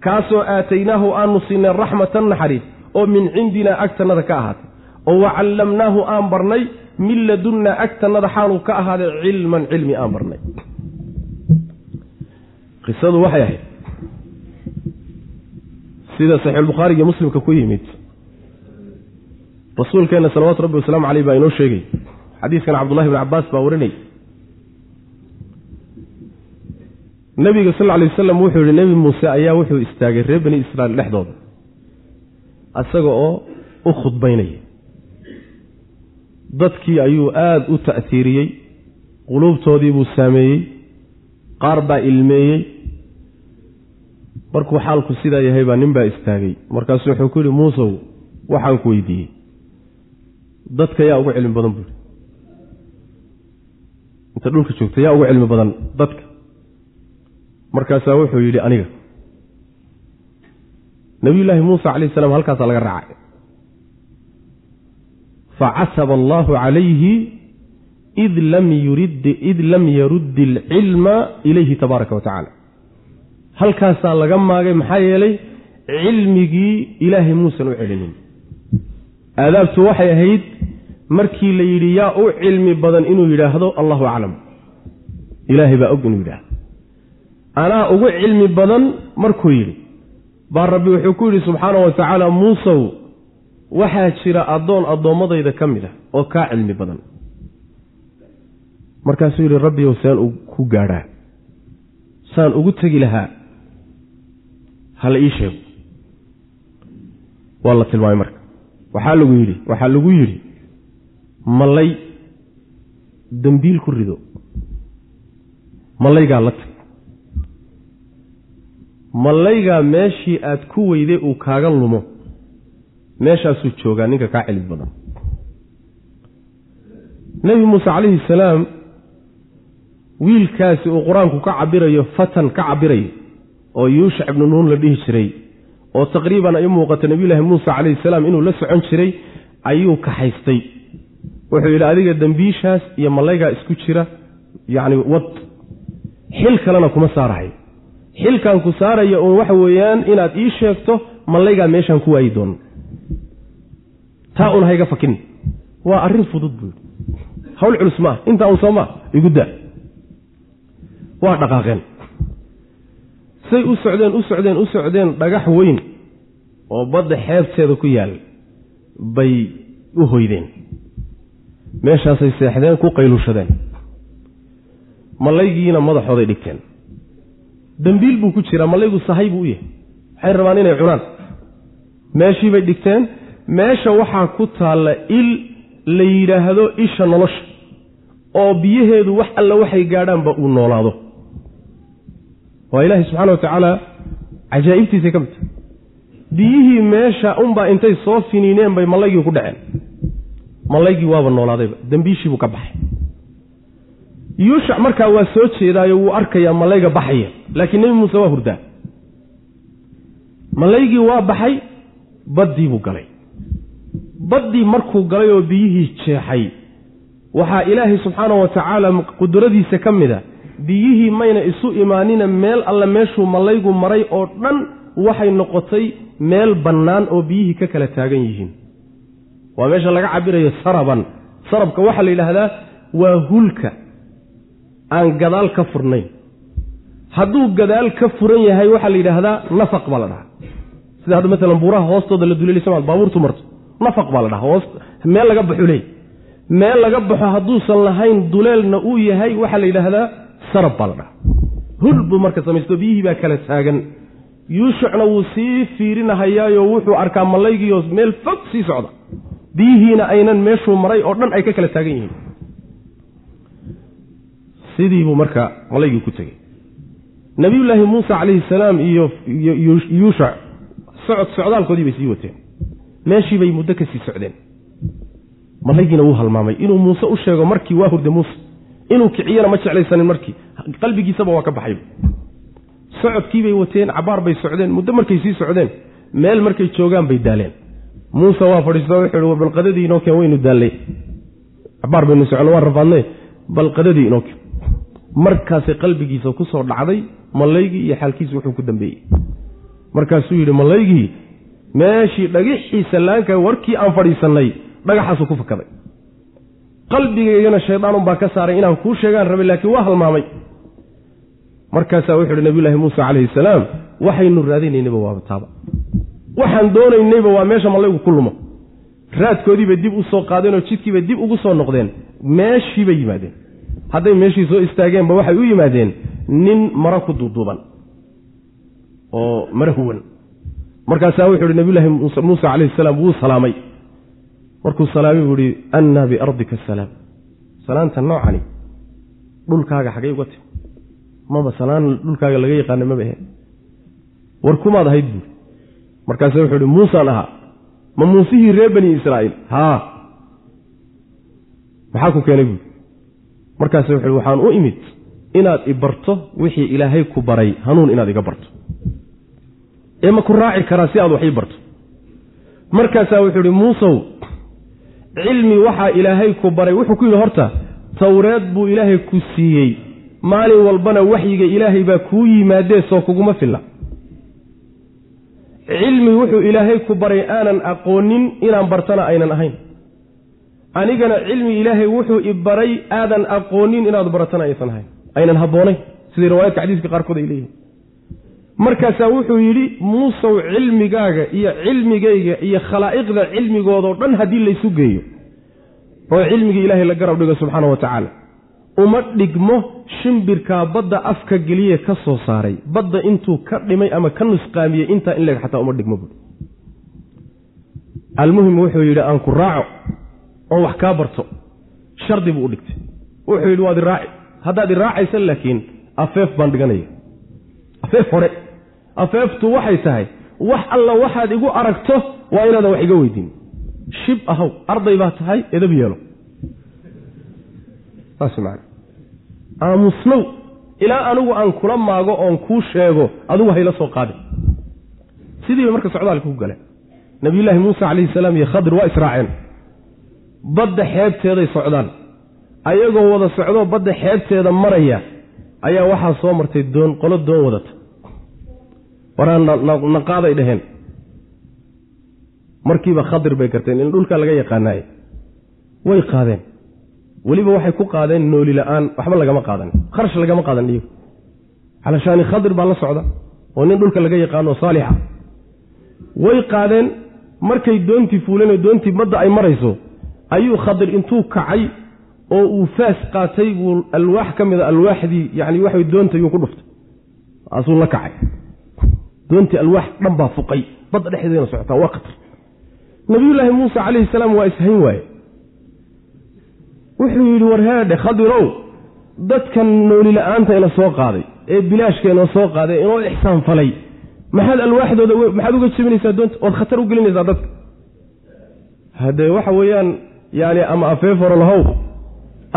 Kaasoo aataynaahu aanu siinay raxmatan naxariis oo min cindinaa agtannada ka ahaatay. Oo wa callamnaahu aan barnay min ladunnaa agtannada xaaluu ka ahaaday cilman cilmi aan barnay. Qisadu waxay ahayd sida saxiixulbukhaari muslimka ku yimid rasuulkeenna salawaatu rabbi wasalaamu caleyh baa inoo sheegay. Xadiiskan cabdullahi bn cabbaas baa warinay. Nabiga sal alay wasalam wuxuu yihi nebi muuse ayaa wuxuu istaagay reer bani israiil dhexdooda isaga oo u khudbaynaya dadkii ayuu aada u ta'hiiriyey quluubtoodii buu saameeyey qaar baa ilmeeyey. Markuu xaalku sidaa yahay baa nin baa istaagay. Markaasu wuxuu ku yidhi muusow waxaan ku weydiiyey dadka yaa ugu cilmi badan buui inta dhulka joogta yaa ugu cilmi badan dadka. Markaasaa wuxuu yidhi aniga nabiyullaahi muusa calayh salaam halkaasaa laga raacay. Facataba allaahu calayhi id lam yurid id lam yaruddi alcilma ilayhi tabaaraka wa tacaala. Halkaasaa laga maagay maxaa yeelay cilmigii ilaahay muusan u celinin aadaabtu waxay ahayd markii la yidhi yaa u cilmi badan inuu yidhaahdo allahu aclam. Ilaahay baa og inuu yidhaahdo. Anaa ugu cilmi badan markuu yidhi baa rabbi wuxuu ku yidhi subxaana wa tacaala muusow waxaa jira addoon addoommadayda ka mid ah oo kaa cilmi badan. Markaasuu yidhi rabbiyow saan ku gaadhaa. Saan ugu tegi lahaa. Hala ii sheego waa la tilmaamay marka waxaa lagu yidhi waxaa lagu yidhi mallay dembiil ku rido. Mallaygaa la tag. Mallaygaa meeshii aad ku weyday uu kaaga lumo meeshaasuu joogaa ninka kaa cilmi badan. Nebi muuse calayhi salaam wiilkaasi uu qur'aanku ka cabirayo fatan ka cabirayo oo yuushac ibnu nuun la dhihi jiray oo taqriiban ay u muuqata nebiyulaahi muuse calayhi salaam inuu la socon jiray ayuu kaxaystay wuxuu yidhi adiga dembiishaas iyo mallaygaa isku jira yacni wad xil kalena kuma saarahay. Xilkan ku saaraya uun waxa weeyaan inaad ii sheegto mallaygaa meeshaan ku waayi doono taa un hayga fakin. Waa arrin fudud buu yidhi. Hawl culus maaha intaa un soo maa igu daa. Waa dhaqaaqeen say u socdeen u socdeen u socdeen dhagax weyn oo badda xeebteeda ku yaal bay u hoydeen. Meeshaasay seexdeen ku qayluushadeen. Mallaygiina madaxooday dhigteen. Dembiil buu ku jiraa mallaygu sahay buu u yahay. Waxay rabaan inay cunaan. Meeshiibay dhigteen meesha waxaa ku taalla il la yidhaahdo isha nolosha oo biyaheedu wax alla waxay gaadhaanba uu noolaado waa ilaahay subxana wa tacaala cajaa'ibtiisay ka mid tahay biyihii meesha unbaa intay soo finiineen bay mallaygii ku dhaceen. Mallaygii waaba noolaadayba dembiishiibuu ka baxay. Yuushac markaa waa soo jeedaayo wuu arkayaa mallayga baxaya laakiin nebi muuse waa hurdaa. Mallaygii waa baxay baddii buu galay. Baddii markuu galay oo biyihii jeexay waxaa ilaahay subxaana wa tacaala qudradiisa ka mid a biyihii mayna isu imaanina meel alle meeshuu mallaygu maray oo dhan waxay noqotay meel bannaan oo biyihii ka kala taagan yihiin. Waa meesha laga cabirayo saraban. Sarabka waxaa la yidhaahdaa waa hulka aan gadaal ka furnayn. Hadduu gadaal ka furan yahay waxaa la yidhaahdaa nafaq baa la dhahaa. Sida hadda maalan buuraha hoostooda la duleelisa baabuurtu marto nafaq baa la dhahaa hoos meel laga baxu leey. Meel laga baxo hadduusan lahayn duleelna uu yahay waxaa la yidhaahdaa sarab baa la dhahaa hul buu marka samaysto biyihii baa kala taagan. Yuushucna wuu sii fiirinahayaayo wuxuu arkaa mallaygiioo meel fog sii socda. Biyihiina aynan meeshuu maray oo dhan ay ka kala taagan yihiin. Sidiibuu marka malaygii ku tegey. Nabiyullaahi muuse calayhi salaam iyo yuushac socod socdaalkoodii bay sii wateen. Meeshii bay muddo ka sii socdeen. Malaygiina wuu halmaamay. Inuu muuse u sheego markii waa hurde muuse inuu kiciyana ma jeclaysanin markii. Qalbigiisaba waa ka baxay. Socodkiibay wateen cabaar bay socdeen muddo markay sii socdeen meel markay joogaan bay daaleen. Muuse waa fadhiisto wuxuu hi balqadadii inoo keen waynu daallay cabaar baynu socno waan rafaadne balqadadii inoo keen. Markaasay qalbigiisa ku soo dhacday mallaygii iyo xaalkiisi wuxuu ku dambeeyey. Markaasuu yidhi mallaygii meeshii dhagixii sallaanka warkii aan fadhiisannay dhagaxaasuu ku fakaday qalbigaygana shaydaan baa ka saaray inaan kuu sheegaan rabay laakiin waa halmaamay. Markaasaa wuxuu ihi nabiyulaahi muuse calayhi salaam waxaynu raadinaynayba waaba taaba. Waxaan doonaynayba waa meesha mallaygu ku lumo raadkoodiibay dib u soo qaadeen oo jidkiibay dib ugu soo noqdeen. Meeshiibay yimaadeen. Hadday meeshii soo istaageenba waxay u yimaadeen nin maro ku duuduuban oo maro huwan. Markaasaa wuxuu ihi nabiyulaahi muuse calayhi salaam wuu salaamay markuu salaamay buu ihi annaa biardika asalaam salaanta noocani dhulkaaga xagay uga timi. Maba salaan dhulkaaga laga yaqaana maba ahe war kumaad ahayd buuri markaase wuxuu ihi muusaan ahaa. Ma muusihii reer bani israa'iil. Haa. Maxaa ku keenay? buuri markaase wuxu uhi waxaan u imid inaad i barto wixii ilaahay ku baray hanuun inaad iga barto. Ee ma ku raaci karaa si aad wax ii barto? Markaasaa wuxuu ihi muusow cilmi waxaa ilaahay ku baray. Wuxuu ku yidhi horta towreed buu ilaahay ku siiyey. Maalin walbana waxyiga ilaahay baa kuu yimaadee soo kuguma filla. Cilmi wuxuu ilaahay ku baray aanan aqoonin inaan bartana aynan ahayn. Anigana cilmi ilaahay wuxuu i baray aadan aqoonin inaad baratana aysan ahayn. Aynan habboonayn. Sidai riwaayadka xadiiska qaarkood ay leeyihiin markaasaa wuxuu yidhi muusow cilmigaaga iyo cilmigayga iyo khalaa'iqda cilmigoodao dhan haddii laysu geeyo oo cilmigii ilaahay la garab dhigo subxaana wa tacaala uma dhigmo shimbirkaa badda afka geliye ka soo saaray badda intuu ka dhimay ama ka nusqaamiyey intaa in leg xataa uma dhigmo buui almuhim wuxuu yidhi aan ku raaco oo wax kaa barto shardi buu u dhigtay. Wuxuu yidhi waad iraaci haddaad iraacaysa laakiin afeef baan dhiganaya afeef hore afeeftu waxay tahay wax alla waxaad igu aragto waa inaadan wax iga weydiin. Shib ahow arday baa tahay edab yeelo. Aamusnow ilaa anigu aan kula maago oon kuu sheego adigu hayla soo qaadin. Sidiiba marka socdaalka ku galeen. Nabiyullaahi muuse calayhi salaam iyo khadir waa israaceen. Badda xeebteeday socdaan. Ayagoo wada socdoo badda xeebteeda maraya ayaa waxaa soo martay doon qolo doon wadata waraa naqaaday dhaheen markiiba khadir bay garteen in dhulka laga yaqaanaaye way qaadeen. Weliba waxay ku qaadeen nooli la'aan waxba lagama qaadan. Kharash lagama qaadan iyagu calashaani khadir baa la socda oo nin dhulka laga yaqaano saalixa. Way qaadeen markay doontii fuuleen doontii badda ay marayso ayuu khadir intuu kacay oo uu faas qaatay buu alwaax ka mida alwaaxdii yani waxa doontayuu ku dhuftay. Asuu la kacay doontii alwaax dhan baa fuqay. Badda dhexdeedana socotaa waa khatar. Nabiyullaahi muuse calayhi salaam waa ishayn waaye. Wuxuu yidhi warheedhe khadirow dadkan nooli la'aanta ina soo qaaday ee bilaashka inoo soo qaaday inoo ixsaan falay. Maxaad alwaaxdooda maxaad uga jebinaysaa doonta? Ood khatar u gelinaysaa dadka. Haddee waxa weeyaan yani ama afeef hore lahow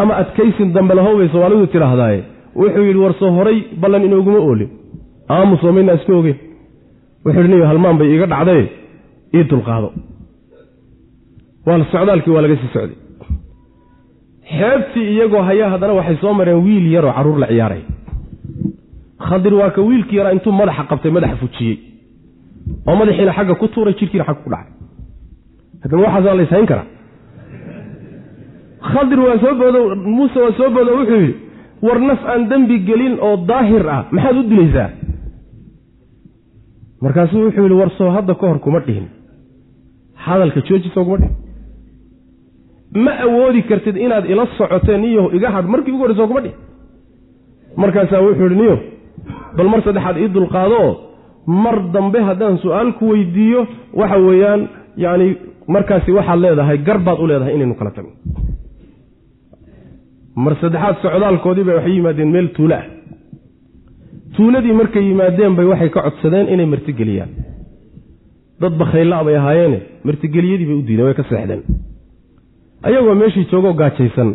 ama adkaysin dambe lahow bay soomaalidu tidhaahdaaye. Wuxuu yidhi war soo horay ballan inooguma oolin. Aamusoo maynaa iska ogeen wuxuu yidhi niyo halmaan bay iiga dhacdaye ii dulqaado. Waa socdaalkii waa laga sii socday. Xeebtii iyagoo hayaa haddana waxay soo mareen wiil yaroo carruur la ciyaaray. Khadir waa ka wiilkii yaraa intuu madaxa qabtay madaxa fujiyey. Oo madaxiina xagga ku tuuray jidhkiina xagga ku dhacay. Haddana waxaasaa la ishayn karaa? Khadir waa soo boodo muuse waa soo boodo wuxuu yidhi war naf aan dembi gelin oo daahir ah maxaad u dilaysaa markaasuu wuxuu yidhi war soo hadda ka hor kuma dhihin. Hadalka joojisoo kuma dhihin. Ma awoodi kartid inaad ila socoteen niyo iga hadh markii ugu horreysa kuma dhihin. Markaasaa wuxuu yidhi niyo bal mar saddexaad ii dulqaadoo mar dambe haddaan su'aal ku weydiiyo waxa weeyaan yacni markaasi waxaad leedahay gar baad u leedahay inaynu kala tagno mar saddexaad socdaalkoodii bay waxay yimaadeen meel tuulo ah tuuladii markay yimaadeen bay waxay ka codsadeen inay martigeliyaan. Dad bakhaylla bay ahaayeene martigeliyadii bay u diideen way ka seexdeen. Ayagoo meeshii joogoo gaajaysan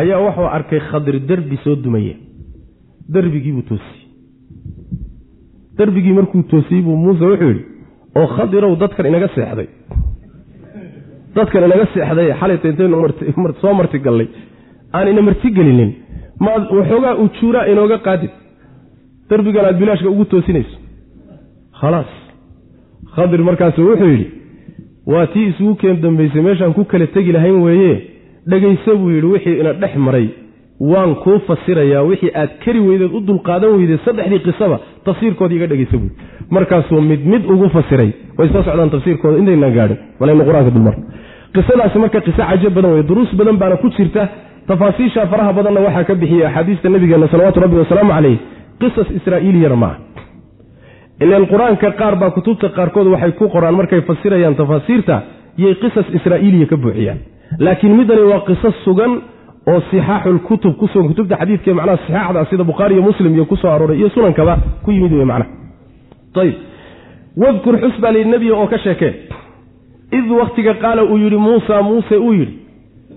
ayaa wuxuu arkay khadir derbi soo dumaya derbigiibuu toosiyey. Derbigii markuu toosiyey buu muuse wuxuu yidhi oo khadirow dadkan inaga seexday. Dadkan inaga seexday xalayta intaynu soo martigallay aan ina martigelinin. Waxoogaa ujuuraa inooga qaadid darbigan aad bilaashka ugu toosinayso. Khalaas. Khadir markaasu wuxuu yidhi waa tii isugu keen dambaysay meeshaan ku kala tegi lahayn weeye. Dhegayso buu yidhi wixii ina dhex maray. Waan kuu fasirayaa. Wixii aad kari weydeed u dulqaadan weydeed saddexdii qisaba tafsiirkoodii iga dhegaysa buui markaasuu mid mid ugu fasiray. Way soo socdaan tafsiirkooda intaynaan gaadhin. Malaynu qur'aanka dulmar. Qisadaasi marka qiso cajab badan wey duruus badan baana ku jirta. Tafaasiisha faraha badanna waxaa ka bixiyey axaadiista nabigeena salawaatu rabbi wasalaamu caleyh qisas israa'iiliyana maaha ilan qur'aanka qaar baa kutubta qaarkood waxay ku qoraan markay fasirayaan tafaasiirta yay qisas israa'iiliya ka buuxiyaan. Laakiin middani waa qiso sugan oo sixaaxulkutub ku sugan kutubta xadiidkae macnaha sixaaxda sida bukhaari iyo muslim iyo ku soo arooray iyo sunankaba ku yimid wey macnaha. Ayib wadkur xus baa layidhi nebiga oo ka sheekee id wakhtiga qaala uu yidhi muusa muuse uu yidhi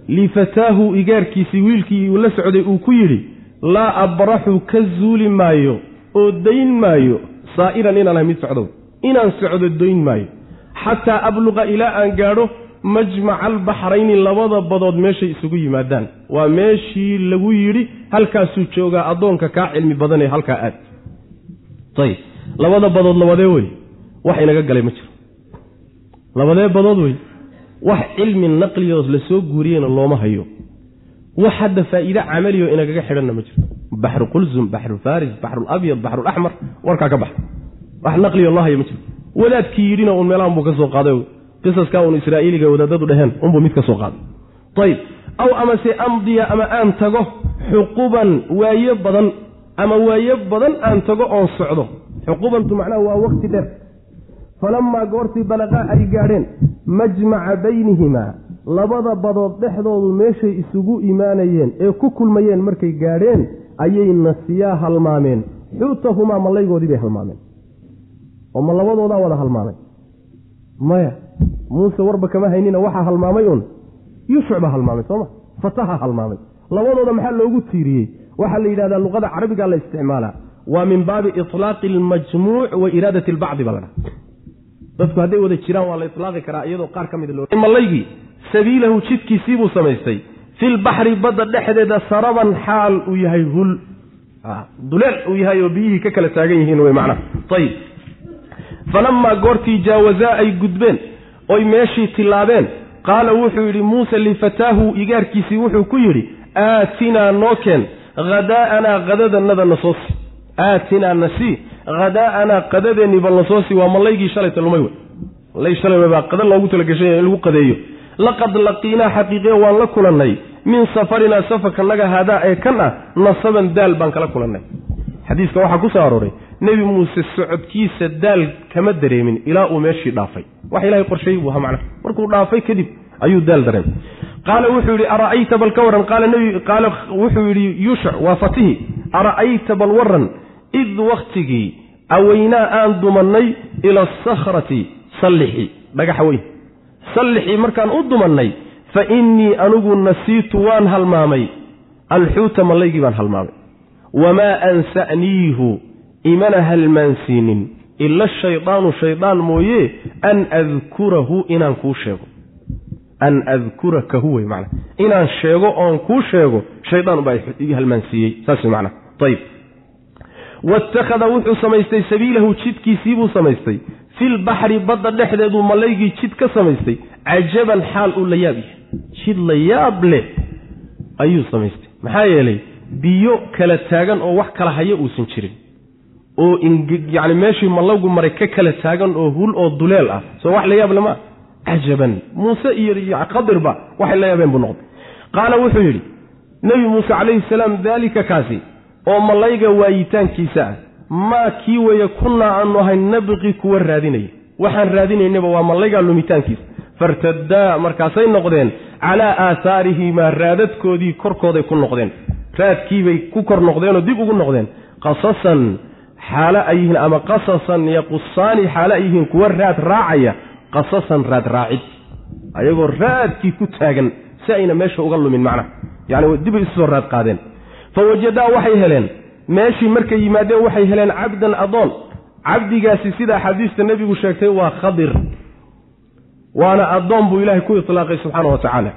lifataahu igaarkiisii wiilkii uu la socday uu ku yidhi laa abraxu ka zuuli maayo oo dayn maayo saa'iran inaan ahay mid socdow inaan socdo dayn maayo. Xataa abluqa ilaa aan gaadho majmaca albaxrayni labada badood meeshay isugu yimaadaan. Waa meeshii lagu yidhi halkaasuu joogaa addoonka kaa cilmi badanee halkaa aad. Ayib labada badood labadee wey wax inaga galay ma jiro. Labadee badood wey wax cilmi naqliyood la soo guuriyeyna looma hayo wax hadda faa'iide camaliyo inagaga xidhanna ma jirto. Baxru qulsum baxru faris baxrulabyad baxrulaxmar warkaa ka baxa wax naqliyo loo hayo ma jirto. Wadaadkii yidhina uun meelahan buu ka soo qaaday qisaskaa uun israa'iiliga wadaadadu dheheen unbuu mid ka soo qaaday. Ayib aw amase amdiya ama aan tago xuquban waayo badan ama waayo badan aan tago oon socdo. Xuqubantu macnaha waa waqti dheer. Falamaa goortii balaqaa ay gaadheen majmaca baynihimaa labada badood dhexdoodu meeshay isugu imaanayeen ee ku kulmayeen markay gaadheen ayay nasiyaa halmaameen. Xuutahumaa mallaygoodii bay halmaameen. Oo ma labadoodaa wada halmaamay maya muuse warba kama haynina waxaa halmaamay un yuushuc baa halmaamay sooma fataha halmaamay. Labadooda maxaa loogu tiiriyey? Waxaa la yidhahdaa luqada carabigaa la isticmaalaa. Waa min baabi itlaaqi almajmuuc wa iraadati albacdi baa la dhaha dadku hadday wada jiraan waa la itlaaqi karaa iyadoo qaar ka mida loomallaygii sabiilahu jidkiisii buu samaystay. Filbaxri badda dhexdeeda saraban xaal uu yahay hul. Duleel uu yahay oo biyihii ka kala taagan yihiin wey macnaha ayib falamaa goortii jaawazaa ay gudbeen oy meeshii tillaabeen qaala wuxuu yidhi muuse lifataahu igaarkiisii wuxuu ku yidhi aatinaa noo keen hadaa'anaa qadadanada nasoosi aatinaa nasii hadaa'anaa qadadeenni bal nasoosi waa mallaygii shalayta lumay wey. Mallay shalay baa qada loogu talagashay in lagu qadeeyo laqad laqiinaa xaqiiqiya waan la kulannay min safarinaa safarkanaga haadaa ee kan ah nasaban daal baan kala kulannay. Xadiiska waxaa ku soo arooray nebi muuse socodkiisa daal kama dareemin ilaa uu meeshii dhaafay. Wax ilahay qorsheeyey buu ahaa macnaha. Markuu dhaafay kadib ayuu daal dareemay. Qaala wuxuu yidhi ara'ayta bal ka warran? Qaala wuxuu yidhi yuushac waa fatihi. Ara'ayta bal warran? Id wakhtigii aweynaa aan dumannay ila asakhrati sallixi. Dhagaxa weyn sallixii markaan u dumannay fa innii anigu nasiitu waan halmaamay. Alxuuta mallaygii baan halmaamay. Wamaa ansa'niihu? Imana halmaansiinin. Ila shaydaanu shaydaan mooye an adkurahu inaan kuu sheego. An adkurakahu wey macana inaan sheego oon kuu sheego shaydaan baa ii halmaansiiyey. Saas wey macana ayib waittakhada wuxuu samaystay sabiilahu jidkiisii buu samaystay filbaxri badda dhexdeeduu mallaygii jid ka samaystay cajaban xaal uu la yaab yahay. Jid la yaab leh ayuu samaystay. Maxaa yeelay biyo kala taagan oo wax kala haya uusan jirin oo yani meeshii mallaygu maray ka kala taagan oo hul oo duleel ah. Soo wax la yaab lema cajaban. Muuse iyo qadirba waxay la yaabeen buu noqday. Qaala wuxuu yidhi nebi muuse calayhi salaam daalika kaasi oo mallayga waayitaankiisa ah maa kii weeye kunnaa aanu ahayn nabqi kuwa raadinaya. Waxaan raadinaynaba waa mallaygaa lumitaankiisa fartaddaa markaasay noqdeen calaa aahaarihimaa raadadkoodii korkooday ku noqdeen. Raadkiibay ku kor noqdeenoo dib ugu noqdeen. Qasasan xaalo ay yihiin ama qasasan yaqusaani xaalo ay yihiin kuwa raad raacaya qasasan raad raacid. Ayagoo raadkii ku taagan si ayna meesha uga lumin macnaha. Yacni dibay isusoo raad qaadeen. Fa waxay heleen meeshii markay yimaadeen waxay heleen cabdan adoon. Cabdigaasi sida axaadiista nebigu sheegtay waa khadir. Waana addoon buu ilaahay ku itlaaqay subxaana wa tacaala.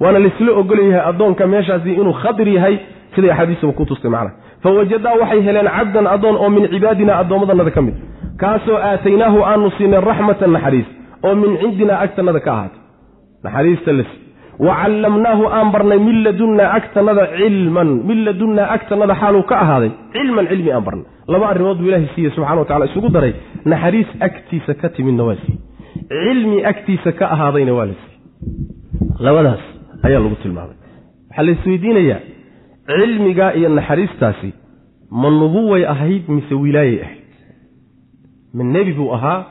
Waana laisla ogolyahay addoonka meeshaasi inuu khadir yahay siday axaadiisuba ku tustay macnaha fawajadaa waxay heleen cabdan addoon oo min cibaadina addoommadanada ka mid. Kaasoo aataynaahu aanu siinay raxmatan naxariis oo min cindinaa agtannada ka ahaatay. Naxariista las wa callamnaahu aan barnay min ladunnaa agtannada cilman min ladunnaa agtannada xaaluu ka ahaaday cilman cilmi aan barnay laba arrimood buu ilaahay siiye subxana wa tacala isugu daray naxariis agtiisa ka timidna waa siiye cilmi agtiisa ka ahaadayna waa la siiye labadaas ayaa lagu tilmaamay waxaa la cilmigaa iyo naxariistaasi ma nubuway ahayd mise wilaayay ahayd ma nebi buu ahaa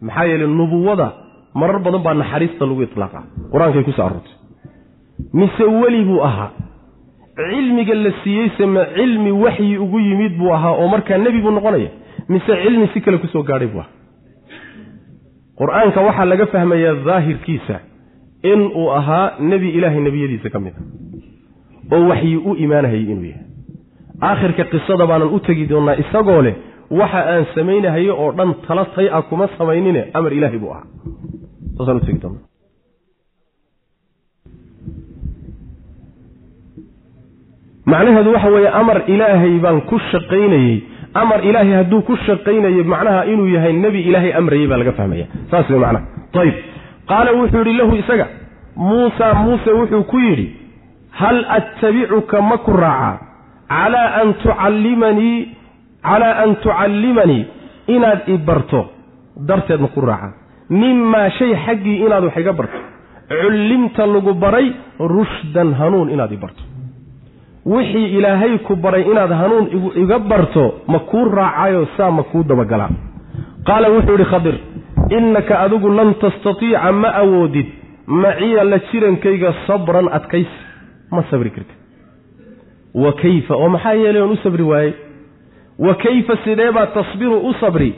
maxaa yeeley nubuwada marar badan baa naxariista lagu itlaaqa qur'aankay ku soo aroortay mise weli buu ahaa. Cilmiga la siiyeyse ma cilmi waxyi ugu yimid buu ahaa oo markaa nebi buu noqonaya. Mise cilmi si kale ku soo gaadhay buu ahaa. Qur'aanka waxaa laga fahmayaa daahirkiisa in uu ahaa nebi ilaahay nebiyadiisa ka mid a. Oo waxyi u imaanahayay inuu yahay. Aakhirka qisada baanan u tegi doonnaa isagoo leh waxa aan samaynahayo oo dhan tala tay kuma samaynine amar ilaahay buu ahaa macnaheedu waxa weeye amar ilaahay baan ku shaqaynayey amar ilaahay hadduu ku shaqaynayo macnaha inuu yahay nebi ilaahay amrayey baa laga fahmaya. Saas wey macnaha. Ayib qaala wuxuu yidhi lahu isaga muusa muuse wuxuu ku yidhi hal attabicuka ma ku raacaa calaa an tucallimanii calaa an tucallimanii inaad i barto darteed ma ku raacaa mimaa shay xaggii inaad wax iga barto. Cullimta lagu baray rushdan hanuun inaad i barto. Wixii ilaahay ku baray inaad hanuun iga barto ma kuu raacayo saa ma kuu dabagalaa. Qaala wuxuu idhi khadir innaka adigu lan tastatiica ma awoodid. Maciya la jirankayga sabran adkaysi. Ma sabri kartid. Wa kayfa oo maxaa yeelay oon u sabri waayey wa kayfa sidee baad tasbiru u sabri?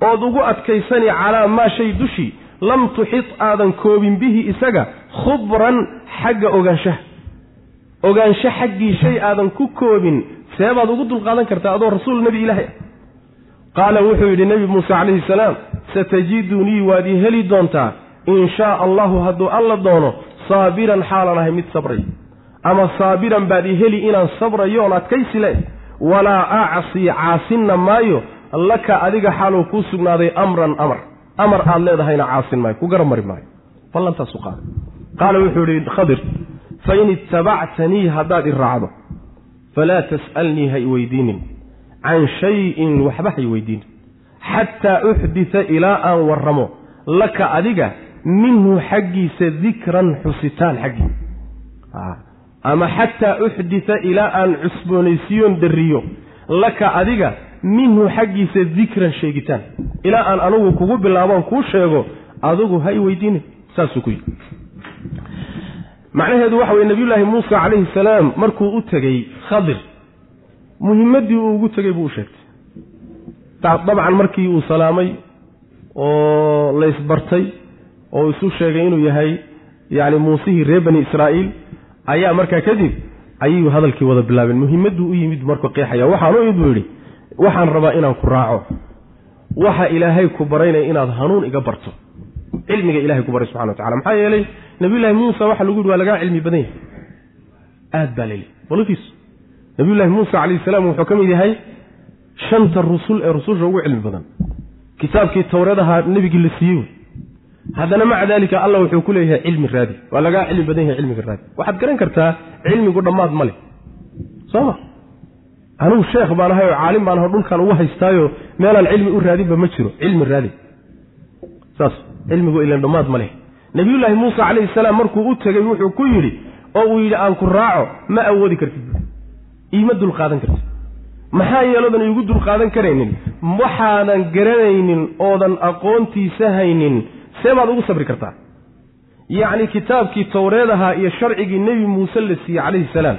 Ood ugu adkaysani calaa maa shay dushii lam tuxid aadan koobin bihi isaga khubran xagga ogaanshaha. Ogaansho xaggii shay aadan ku koobin see baad ugu dulqaadan kartaa adoo rasuul nebi ilaahay. Ah qaala wuxuu yidhi nebi muuse calayhi salaam satajidunii waad ii heli doontaa. In shaa allahu hadduu alla doono saabiran xaalan ahay mid sabray. Ama saabiran baad ii heli inaan sabrayo oon adkaysi le walaa acsii caasinna maayo laka adiga xaaluu kuu sugnaaday amran amar. Amar aad leedahayna caasin maayo ku garab mari maayo. Ballantaasu qaada qaala wuxuu yidhi khadir fain ittabactanii haddaad i raacdo falaa tas'alnii ha i weydiinin. Can shayin waxba ha i weydiinin. Xataa uxdita ilaa aan warramo laka adiga minhu xaggiisa dikran xusitaan xaggii ama xataa uxdita ilaa aan cusboonaysiiyoon darriyo laka adiga minhu xaggiisa dikran sheegitaan. Ilaa aan anugu kugu bilaaboon kuu sheego adigu ha i weydiinin saasuu ku yidhi. Macnaheedu waxa weye nabiyullaahi muuse calayhi salaam markuu u tegey khadir muhimmaddii uu ugu tegey buu u sheegtay. Dabcan markii uu salaamay oo laysbartay oo isu sheegay inuu yahay yacni muusihii reer bani israa'iil ayaa markaa kadib ayuu hadalkii wada bilaabeen. Muhimmadduu u yimid markuu qeexaya waxaan u imid buu yidhi waxaan rabaa inaan ku raaco. Waxa ilaahay ku baraynaya inaad hanuun iga barto. Cilmiga ilahay ku baray subxana wa tacala maxaa yeelay nabiyullaahi muusa waxa lagu yidhi waa lagaa cilmi badan yahay. Aad baa leli walafiis nabiyullaahi muusa calayhi salaam wuxuu ka mid yahay shanta rusul ee rususha ugu cilmi badan. Kitaabkii towreedaha nebigii la siiyey haddana maca daalika allah wuxuu ku leeyahay cilmi raadi. Waa lagaa cilmi badan yahay cilmiga raadi. Waxaad garan kartaa cilmigu dhammaad ma leh. Soo ma? Anugu sheekh baan ahay oo caalim baan aho dhulkaan ugu haystaayo meelaan cilmi u raadinba ma jiro. Cilmi raadi. Saas cilmigu ilan dhammaad ma leh. Nabiyullaahi muuse calayhi salaam markuu u tegey wuxuu ku yidhi oo uu yidhi aan ku raaco ma awoodi kartid. Iima dulqaadan kartid. Maxaa yeelodan iigu dulqaadan karaynin? Waxaadan garanaynin oodan aqoontiisa haynin see baad ugu sabri kartaa. Yacni kitaabkii towreed ahaa iyo sharcigii nebi muuse la siiyey calayhi salaam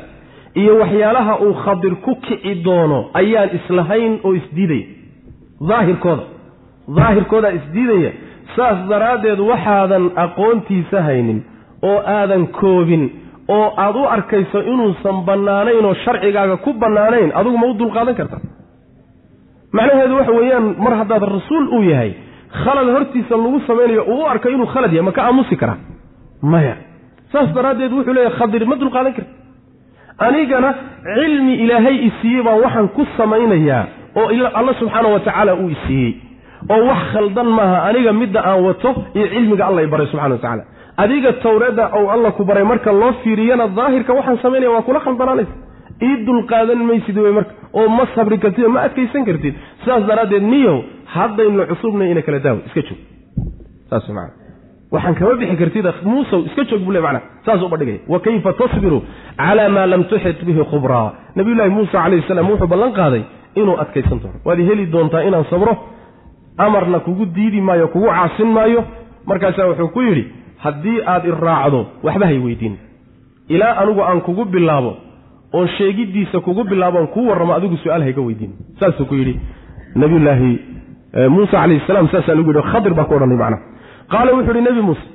iyo waxyaalaha uu khadir ku kici doono ayaan islahayn oo isdiidaya daahirkooda daahirkoodaa isdiidaya saas daraaddeed waxaadan aqoontiisa haynin oo aadan koobin oo aad u arkayso inuusan bannaanayn oo sharcigaaga ku bannaanayn adigu ma u dulqaadan karta. Macnaheedu waxa weeyaan mar haddaad rasuul uu yahay khalad hortiisa lagu samaynayo uu u arko inuu khalad yahay ma ka aamusi karaa? Maya. Saas daraaddeed wuxuu leeyahy khadir ma dulqaadan karti anigana cilmi ilaahay isiiyey baa waxaan ku samaynayaa oo alla subxaana wa tacaala uu isiiyey oo wax khaldan maaha aniga midda aan wato iyo cilmiga alla i baray subxana wa tacala adiga tawreedda ou alla ku baray marka loo fiiriyana daahirka waxaan samaynaya waa kula khaldanaanaysa ii dulqaadan maysid wey marka oo ma sabri kartid oo ma adkaysan kartid. Sidaas daraaddeed niyow haddaynu cusubna ina kala daawo iska joog. Saas man waxaan kama bixi kartid muusow iska joog buu le mana saas uba dhigaya wa kayfa tasbiru calaa maa lam tuxit bihi khubraa nabiyullaahi muusa calayhi salaam wuxuu ballan qaaday inuu adkaysan doono. Waad heli doontaa inaan sabro amarna kugu diidi maayo kugu caasin maayo. Markaasaa wuxuu ku yidhi haddii aad i raacdo waxba hay weydiin. Ilaa anigu aan kugu bilaabo oon sheegiddiisa kugu bilaaboon kuu warramo adigu su'aal hayga weydiin. Saasuu ku yidhi nabiyullaahi muusa calayhi salaam saasaa lagu yidhi khadir baa ku odhanay macnaha qaala wuxuu yidhi nebi muuse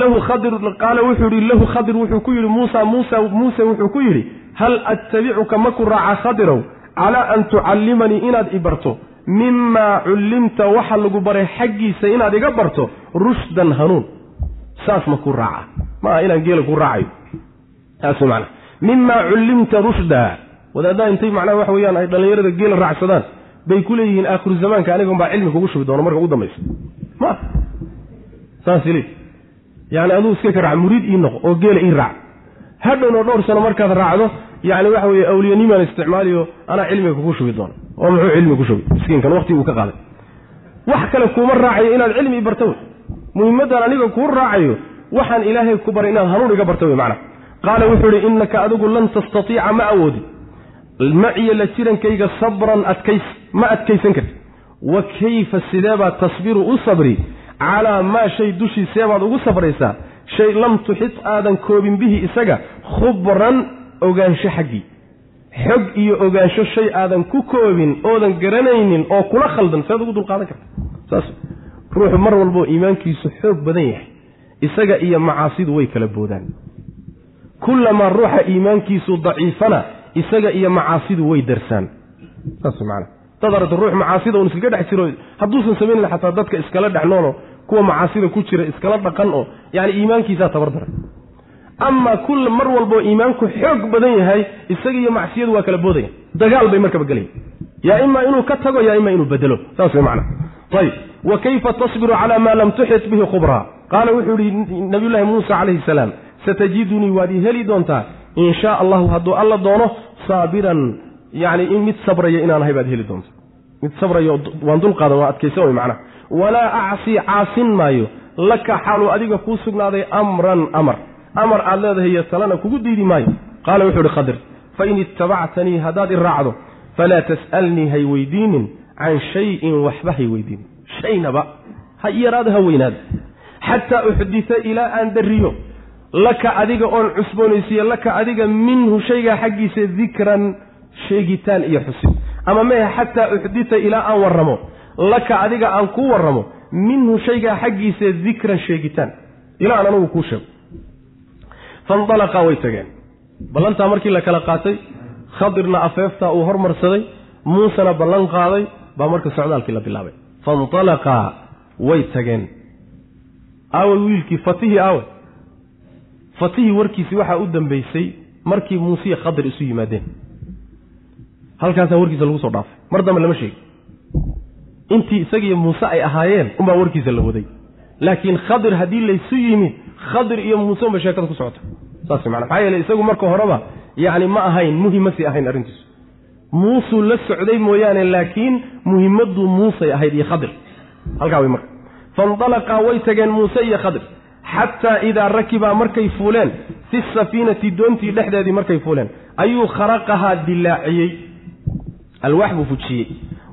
lahu khadir qaala wuxuu yidhi lahu khadir wuxuu ku yidhi muusa muusa muuse wuxuu ku yidhi hal attabicuka maku raaca khadirow calaa an tucallimanii inaad i barto? Mimaa cullimta waxa lagu baray xaggiisa inaad iga barto? Rushdan hanuun. Saas ma ku raaca. Maaha inaan geela ku raacayo. Taas mana mimaa cullimta rushda wadaadaha intay macnaha waxa weyaan ay dhallinyarada geela raacsadaan bay ku leeyihiin aakhiru zamaanka anigan baa cilmi kugu shubi doono marka ugu dambaysa. Ma saasli yani aduu iska ka raac muriid ii noqo oo geela ii raac. Hadhowna dhowr sano markaad raacdo yani waxa weye awliyanimaan isticmaaliyo anaa cilmiga kugu shubi doono. Oo muxuu cilmi ku shubi? Miskiinkan waqti uu ka qaaday. Wax kale kuuma raacayo inaad cilmi i barto wey. Muhimmaddan aniga kuu raacayo waxaan ilaahay ku baray inaad hanuun iga barto wey macna qaala wuxuu ihi innaka adigu lan tastatiica ma awoodin maciya la jirankayga sabran adkays ma adkaysan karti wa kayfa sideebaad tasbiru u sabri? Calaa maa shay dushii seebaad ugu sabraysaa? Shay lam tuxit aadan koobin bihi isaga khubran ogaansho xaggii. Xog iyo ogaansho shay aadan ku koobin oodan garanaynin oo kula khaldan seed ugu dulqaadan karta. Saas ruuxu mar walboo iimaankiisu xoog badan yahay. Isaga iyo macaasidu way kala boodaan. Kullamaa ruuxa iimaankiisu daciifana isaga iyo macaasidu way darsaan. Saas maana dad aragto ruux macaasida un iskaga dhex jiro hadduusan samayn la xataa dadka iskala dhex noolo kuwa macaasida ku jira iskala dhaqan oo yani iimaankiisaa tabardaran amaa kulla mar walboo iimaanku xoog badan yahay isaga iyo macsiyadu waa kala boodaya. Dagaal bay markaba gelaya yaa imaa inuu ka tago yaa imaa inuu bedelo. Saas way macana ayib wa kayfa tasbiru calaa maa lam tuxit bihi khubraa qaala wuxuu yihi nabiyullaahi muusa calayhi salaam satajidunii waad ii heli doontaa in shaa allahu hadduu alla doono saabiran yani in mid sabraya inaan ahay baad heli doonta mid sabraya waan dulqaadan waa adkaysan way macnaha. Walaa acsii caasin maayo. Laka xaaluu adiga kuu sugnaaday amran amar. Amar aad leedahay iyo talana kugu diidi maayo. Qaala wuxuu ihi khadir fain ittabactanii haddaad i raacdo falaa tas'alnii hay weydiinin can shayin waxba hay weydiinin. Shaynaba ha yaraada ha weynaada xataa uxdita ilaa aan dariyo laka adiga oon cusboonaysiiye laka adiga minhu shaygaa xaggiisa dikran sheegitaan iyo xusid ama mehe xataa uxdita ilaa aan warramo laka adiga aan kuu warramo minhu shaygaa xaggiisa dikran sheegitaan. Ilaa aan anugu kuu sheego. Faindalaqaa way tageen. Ballantaa markii la kala qaatay khadirna afeeftaa uu hormarsaday muusena ballan qaaday baa marka socdaalkii la bilaabay. Faindalaqaa way tageen. Aaway wiilkii fatihii aaway fatihii warkiisii waxaa u dambeysay markii muusiya khadir isu yimaadeen. Halkaasaa warkiisa lagu soo dhaafay. Mar dambe lama sheegi. Intii isagiiyo muuse ay ahaayeen unbaa warkiisa la waday. Laakiin khadir haddii laysu yimid khadir iyo muuse unbay sheekada ku socota saas mana maxaa yeele isagu marka horeba yacni ma ahayn muhima sii ahayn arrintiisu. Muusuu la socday mooyaane laakiin muhimaddu muusay ahayd iyo khadir halkaa way marka. Faindalaqaa way tageen muuse iyo khadir xataa idaa rakibaa markay fuuleen fi safiinati doontii dhexdeedii markay fuuleen ayuu kharaqahaa dilaaciyey alwaax buu fujiyey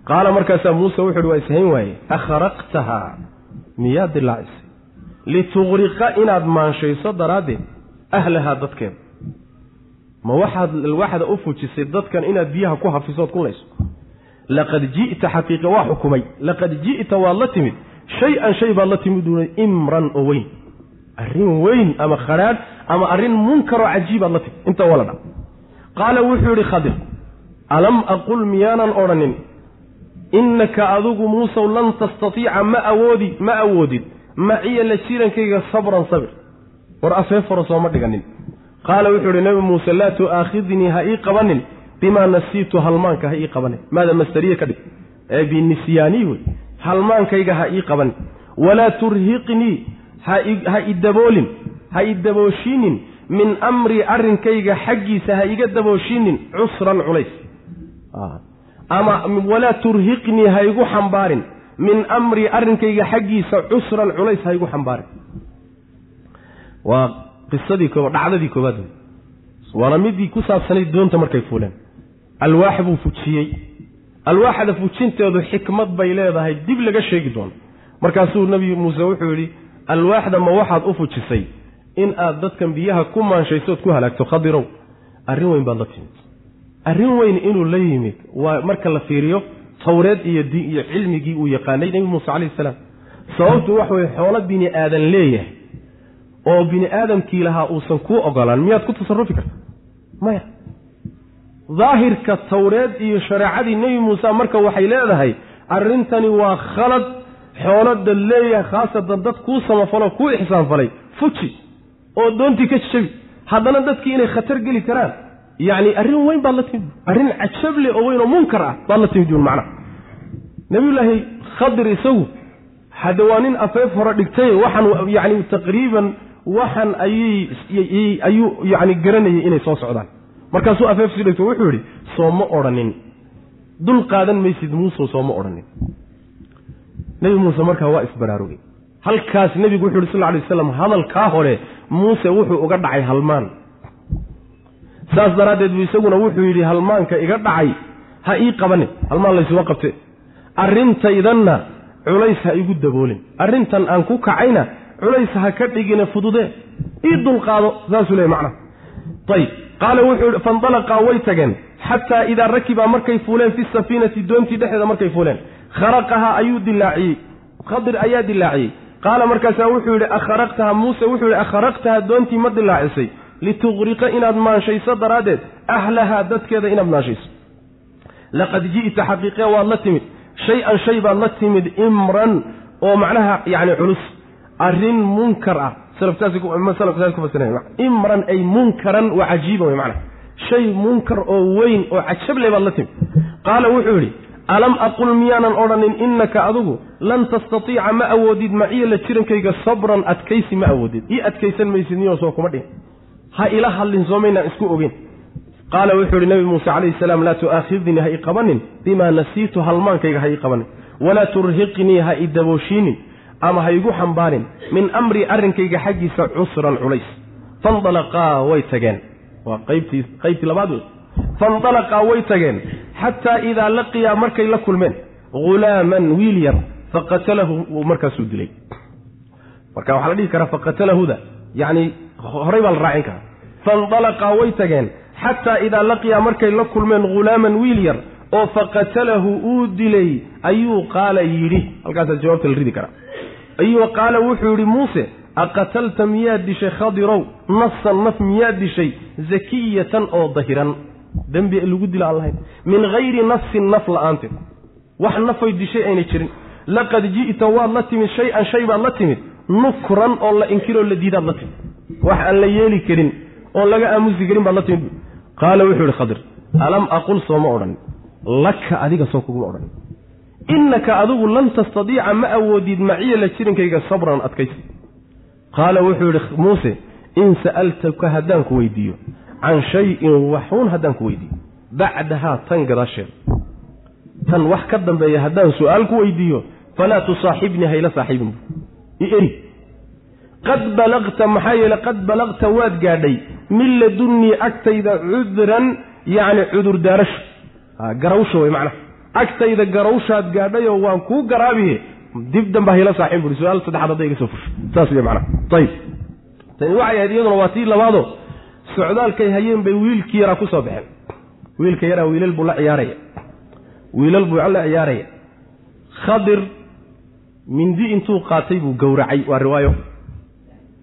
qaala markaasaa muuse wuxu uhi waa ishayn waaye akharaqtahaa miyaad dilaacisay lituqriqa inaad maanshayso daraaddeed ahlahaa dadkeeda ma waxaad alwaaxda u fujisay dadkan inaad biyaha ku hafisood ku layso laqad ji'ta xaqiiqa waa xukumay laqad ji'ta waad la timid shay-an shay baad la timid imran oo weyn arrin weyn ama khadhaadh ama arrin munkaroo cajiibaad la timid inta wala dha qaala wuxuu yidhi khadir alam aqul miyaanan odhanin innaka adigu muusow lan tastatiica ma awoodi ma awoodid maciya la jirankayga sabran sabir. War afeef hore sooma dhiganin. Qaala wuxuu ihi nabi muuse laa tu'aakhidnii ha ii qabanin. Bimaa nasiitu halmaanka ha ii qabanin. Maada masdariye ka dhig. Ee binisyaanii wey halmaankayga ha ii qabanin. Walaa turhiqnii ha idaboolin ha idabooshiinin min amrii arrinkayga xaggiisa ha iga dabooshiinin cusran culays. Ama walaa turhiqnii ha igu xambaarin min amrii arrinkayga xaggiisa cusran culays ha igu xambaarin. Waa qisadii koobaad dhacdadii koobaad. Waana midii ku saabsanayd doonta markay fuuleen. Alwaax buu fujiyey. Alwaaxda fujinteedu xikmad bay leedahay dib laga sheegi doono. Markaasuu nebi muuse wuxuu yidhi alwaaxda ma waxaad u fujisay in aad dadkan biyaha ku maanshaysood ku halaagto khadirow arrin weyn baad la timid. Arrin weyn inuu la yimid waa marka la fiiriyo tawreed iyo di iyo cilmigii uu yaqaanay nebi muuse calayhi salaam. Sababtu waxa weye xoolo bini aadan leeyahay oo bini aadamkii lahaa uusan kuu ogolaan miyaad ku tasarufi karta? Maya. Daahirka tawreed iyo shareecadii nebi muuse marka waxay leedahay arrintani waa khalad xoolada leeyahay khaasatan dad kuu samafalo kuu ixsaanfalay fuji oo doontii ka jabi haddana dadkii inay khatar geli karaan. Yacni arrin weyn baad la timid arrin cajable oo weyn oo munkar ah baad la timid macnaha nabiyullaahi khadir isagu hadde waa nin afeef hore dhigtay waxaan yacni taqriiban waxan ayay ayuu yacni garanayay inay soo socdaan. Markaasuu afeef sii dhigto wuxuu yidhi soo ma odhanin. Dul qaadan maysid muuse soo ma odhanin nebi muuse markaa waa isbaraarugay. Halkaas nebigu wuxu yhi sal alay waslam hadalkaa hore muuse wuxuu uga dhacay halmaan. Saas daraaddeed buu isaguna wuxuu yidhi halmaanka iga dhacay ha ii qabanin halmaan laysuma qabte. Arrintaydanna culays ha igu daboolin. Arrintan aan ku kacayna culays ha ka dhigine fududee ii dulqaado. Saasuu leey macnaha ayib qaala wuxuu ihi faindalaqaa way tageen. Xataa idaa rakibaa markay fuuleen fi safiinati doontii dhexdeeda markay fuuleen kharaqahaa ayuu dilaaciyey. Khadir ayaa dilaaciyey. Qaala markaasaa wuxuu yidhi akharaqtaha muuse wuxuu yidhi akharaqtaha doontii ma dilaacisay lituqriqa inaad maanshayso daraaddeed ahlahaa dadkeeda inaad maanshayso. Laqad ji'ta xaqiiqe waad la timid. Shay-an shay baad la timid imran oo macnaha yacni culus. Arrin munkar ah. Imran ay munkaran wa cajiiban wey macnaha. Shay munkar oo weyn oo cajable baad la timid. Qaala wuxuu yidhi alam aqul miyaanan odhanin innaka adigu lan tastatiica ma awoodid maciya la jirankayga sabran adkaysi ma awoodid. Ii adkaysan maysid niyoo soo kuma dhihin. Ha ila hadlin soomaynaan isku ogeyn qaala wuxuu ihi nabi muuse calayhi salaam laa tu'aakhidnii ha i qabanin. Bimaa nasiitu halmaankayga ha ii qabanin. Walaa turhiqnii ha i dabooshiinin ama ha igu xambaarin. Min amrii arrinkayga xaggiisa cusran culays. Fandalaqaa way tageen. Waa qaybtii qaybtii labaad wey faindalaqaa way tageen xataa idaa laqiyaa markay la kulmeen ghulaaman wiil yar faqatalahu markaasuu dilay. Marka waxaa la dhihi karaa faqatalahuda yacni horay baa la raacin karaa. Faindalaqaa way tageen. Xataa idaa laqiyaa markay la kulmeen ghulaaman wiil yar oo faqatalahu uu dilay ayuu qaala yidhi. Halkaasaa jawaabta la ridi karaa. Ayuu qaala wuxuu yidhi muuse aqatalta miyaad dishay khadirow nafsan naf miyaad dishay zakiyatan oo dahiran dembi lagu dila aan lahayn min hayri nafsin naf la'aanteed. Wax nafay dishay ayna jirin. Laqad ji'ta waad la timid shay-an shay baad la timid. Nukran oo la inkiroo la diidaad la timid. Wax aan la yeeli karin oon laga aamusi karin baad la timid. Qaala wuxuu yihi khadir alam aqul sooma odhanin laka adiga soo kuguma odhanin innaka adigu lan tastadiica ma awoodid maciya la jirankayga sabran adkaysi. Qaala wuxuu yidhi muuse in sa'altaka haddaan ku weydiiyo can shayin waxuun haddaan ku weydiiyo bacdahaa tan gadaasheeda tan wax ka dambeeya haddaan su'aal ku weydiiyo falaa tusaaxibnii hayla saaxiibin i eri qad balagta maxaa yeele qad balagta waad gaadhay min ladunnii agtayda cudran yacni cudur daarasho garawsha wey macnaha agtayda garawshaad gaadhayoo waan kuu garaabiye dib damba hayla saaxiin buri su'aal saddexaad hadday iga soo fusho saas wey macnaha ayib tani waxay ahayd iyaduna waa tii labaado socdaalkay hayeen bay wiilkii yaraa ku soo baxeen. Wiilka yaraa wiilal buu la ciyaaraya. Wiilal buu la ciyaaraya. Khadir mindi intuu qaatay buu gowracay waa riwaayo.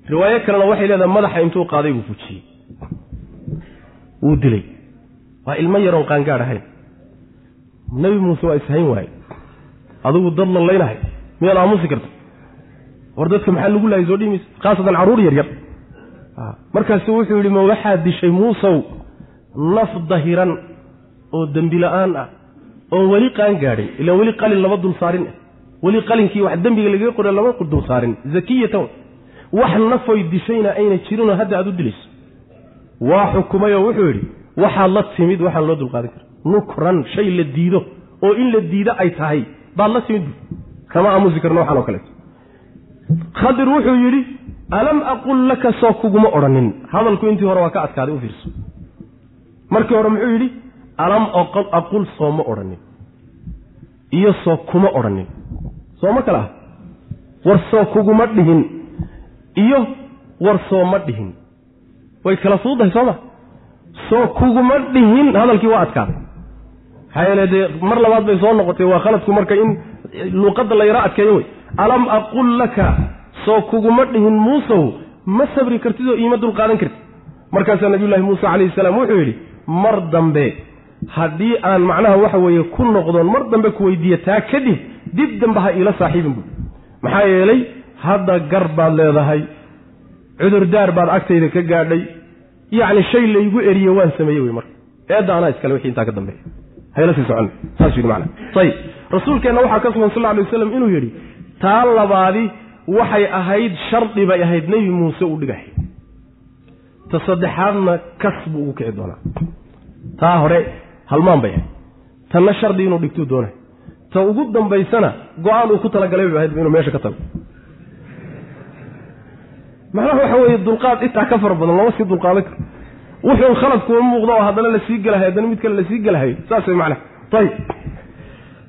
Riwaayo kalena waxay leedahay madaxa intuu qaaday buu fujiyey. Wuu dilay. Waa ilmo yaroon qaangaadh ahayn. Nebi muuse waa ishayn waaye adigu dad lallaynahay miyaad aamusi karta? War dadka maxaa lagu laayay soo dhimaysa khaasatan carruur yar yar markaasu wuxuu yidhi ma waxaad dishay muusow naf dahiran oo dembi la'aan ah oon weli qaan gaadhin ilaan weli qalin lama dul saarin ah weli qalinkii wax dembiga lagaga qora lama dul saarin zakiyatan wax nafoy dishayna ayna jirinoo hadda aad u dilayso. Waa xukumay oo wuxuu yidhi waxaad la timid waxaan loo dulqaadan kara nukran shay la diido oo in la diido ay tahay baad la timid kama aamusi karno waxaan oo kaleeto. Khadir wuxuu yidhi alam aqul laka soo kuguma odhanin. Hadalku intii hore waa ka adkaaday u fiirso. Markii hore muxuu yidhi alam aqul sooma odhanin. Iyo soo kuma odhanin. Sooma kale ah war soo kuguma dhihin. Iyo war sooma dhihin. Way kala fududahay sooma soo kuguma dhihin hadalkii waa adkaaday. Maxaa yeele dee mar labaad bay soo noqotay waa khaladku marka in luuqadda la yaro adkeeyo wey alam aqul laka soo kuguma dhihin muusow ma sabri kartid oo iima dul qaadan kartid. Markaasaa nabiyullaahi muuse calayhi salaam wuxuu yidhi mar dambe haddii aan macnaha waxa weeye ku noqdoon mar dambe ku weydiiya taa kadib dib dambe ha iila saaxiibin buui maxaa yeelay hadda gar baad leedahay cudurdaar baad agtayda ka gaadhay yacni shay laygu eriye waan sameeyey wey marka. Eedda anaa iskale wixii intaa ka dambeeya. Hayla sii socon. Saas yidhi macana ayib rasuulkeenna waxaa ka sugan sal lla alay waslam inuu yidhi taa labaadi waxay ahayd shardi bay ahayd nebi muuse uu dhigahay. Ta saddexaadna kas buu ugu kici doonaa. Taa hore halmaan bay ahayd. Tanna shardi inuu dhigtuu doonay. Ta ugu dambaysana go'aan uu ku talagalay bay ahayd inuu meesha ka tago. Macnaha waxa weeye dulqaad intaa ka fara badan lama sii dulqaadan karo. Wuxuun khaladkuma muuqdo oo haddana la sii gelahay haddana mid kale la sii gelahayo saas way macnaha. Ayib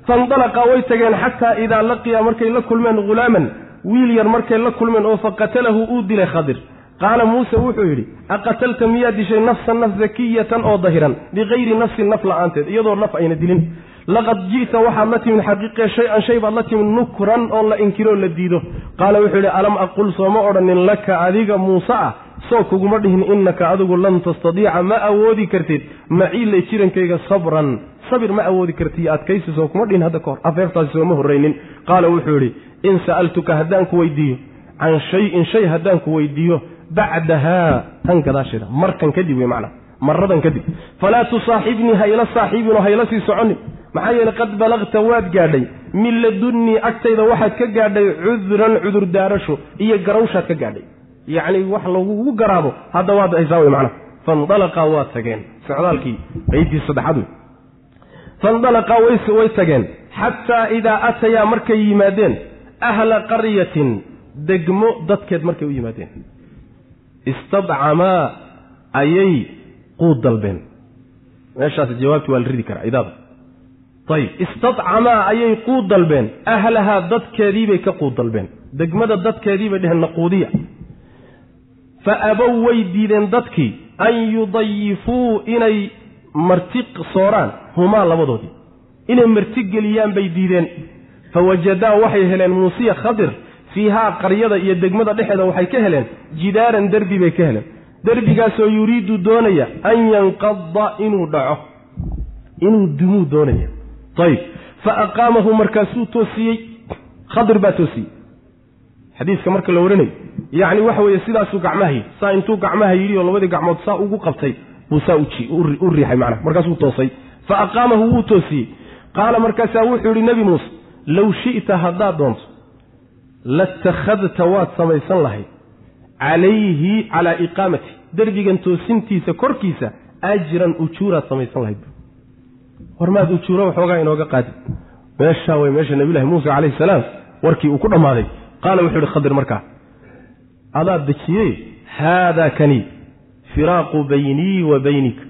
faindalaqa way tageen xataa idaa laqiya markay la kulmeen hulaaman wiil yar markay la kulmeen oo faqatalahu uu dilay khadir. Qaala muuse wuxuu yidhi aqatalta miyaa dishay nafsan naf zakiyatan oo dahiran bikayri nafsin naf la'aanteed iyadoo naf ayna dilin? Laqad ji'ta waxaad la timid xaqiiqe shay-an shay baad la timid nukran oo la inkiroo la diido. Qaala wuxuu yidhi alam aqul sooma odhanin laka adiga muuse ah soo kuguma dhihin innaka adigu lan tastadiica ma awoodi kartid maciilay jirankayga sabran. Sabir ma awoodi karti adkaysi soo kuma dhihin hadda kahor afeertaasi sooma horraynin. Qaala wuxuu yidhi in sa'altuka haddaan ku weydiiyo can shayin shay haddaan ku weydiiyo bacdahaa tan gadaasheeda markan kadib wey macnaa maradan kadib. Falaa tusaaxibnii ha ila saaxiibin oo ha ila sii soconin. Maxaa yeele qad balagta waad gaadhay. Min ladunnii agtayda waxaad ka gaadhay cudran cudur daarasho iyo garawshaad ka gaadhay yacni wax lagugu garaabo hadda waad haysaa wey macnaha. Faindalaqaa waa tageen. Socdaalkii qaybtii saddexaad wey faindalaqaa way tageen. Xataa idaa atayaa markay yimaadeen ahla qaryatin degmo dadkeed markay u yimaadeen. Istadcamaa ayay quud dalbeen. Meeshaas jawaabti waa la ridi karaa idaada ayib istadcamaa ayay quud dalbeen. Ahlahaa dadkeediibay ka quud dalbeen. Degmada dadkeediibay dheheen naquudiya fa abow way diideen dadkii an yudayifuu inay marti sooraan humaa labadoodii. Inay marti geliyaan bay diideen. Fa wajadaa waxay heleen muusiya khadir fiihaa qaryada iyo degmada dhexeeda waxay ka heleen jidaaran derbi bay ka heleen. Derbigaasoo yuriidu doonaya an yanqada inuu dhaco. Inuu dumuu doonaya. Ayib fa aqaamahu markaasuu toosiyey. Khadir baa toosiyey. Xadiiska marka la warinayo yacni waxa weeye sidaasuu gacmaha yidhi saa intuu gacmaha yidhi oo labadii gacmood saa ugu qabtay buu saa u riixay macnaha markaasuu toosay. Fa aqaamahu wuu toosiyey. Qaala markaasaa wuxuu yidhi nebi muuse low shi'ta haddaad doonto latakhadta waad samaysan lahayd calayhi calaa iqaamati derbigan toosintiisa korkiisa ajran ujuuraad samaysan lahayd war maad ujuuro waxoogaa inooga qaadid meeshaa way meesha nabiyulahi muuse calayhi salaam warkii uu ku dhammaaday. Qaala wuxuu ihi khadir markaa adaad dejiyey haadaa kani firaaqu baynii wa baynika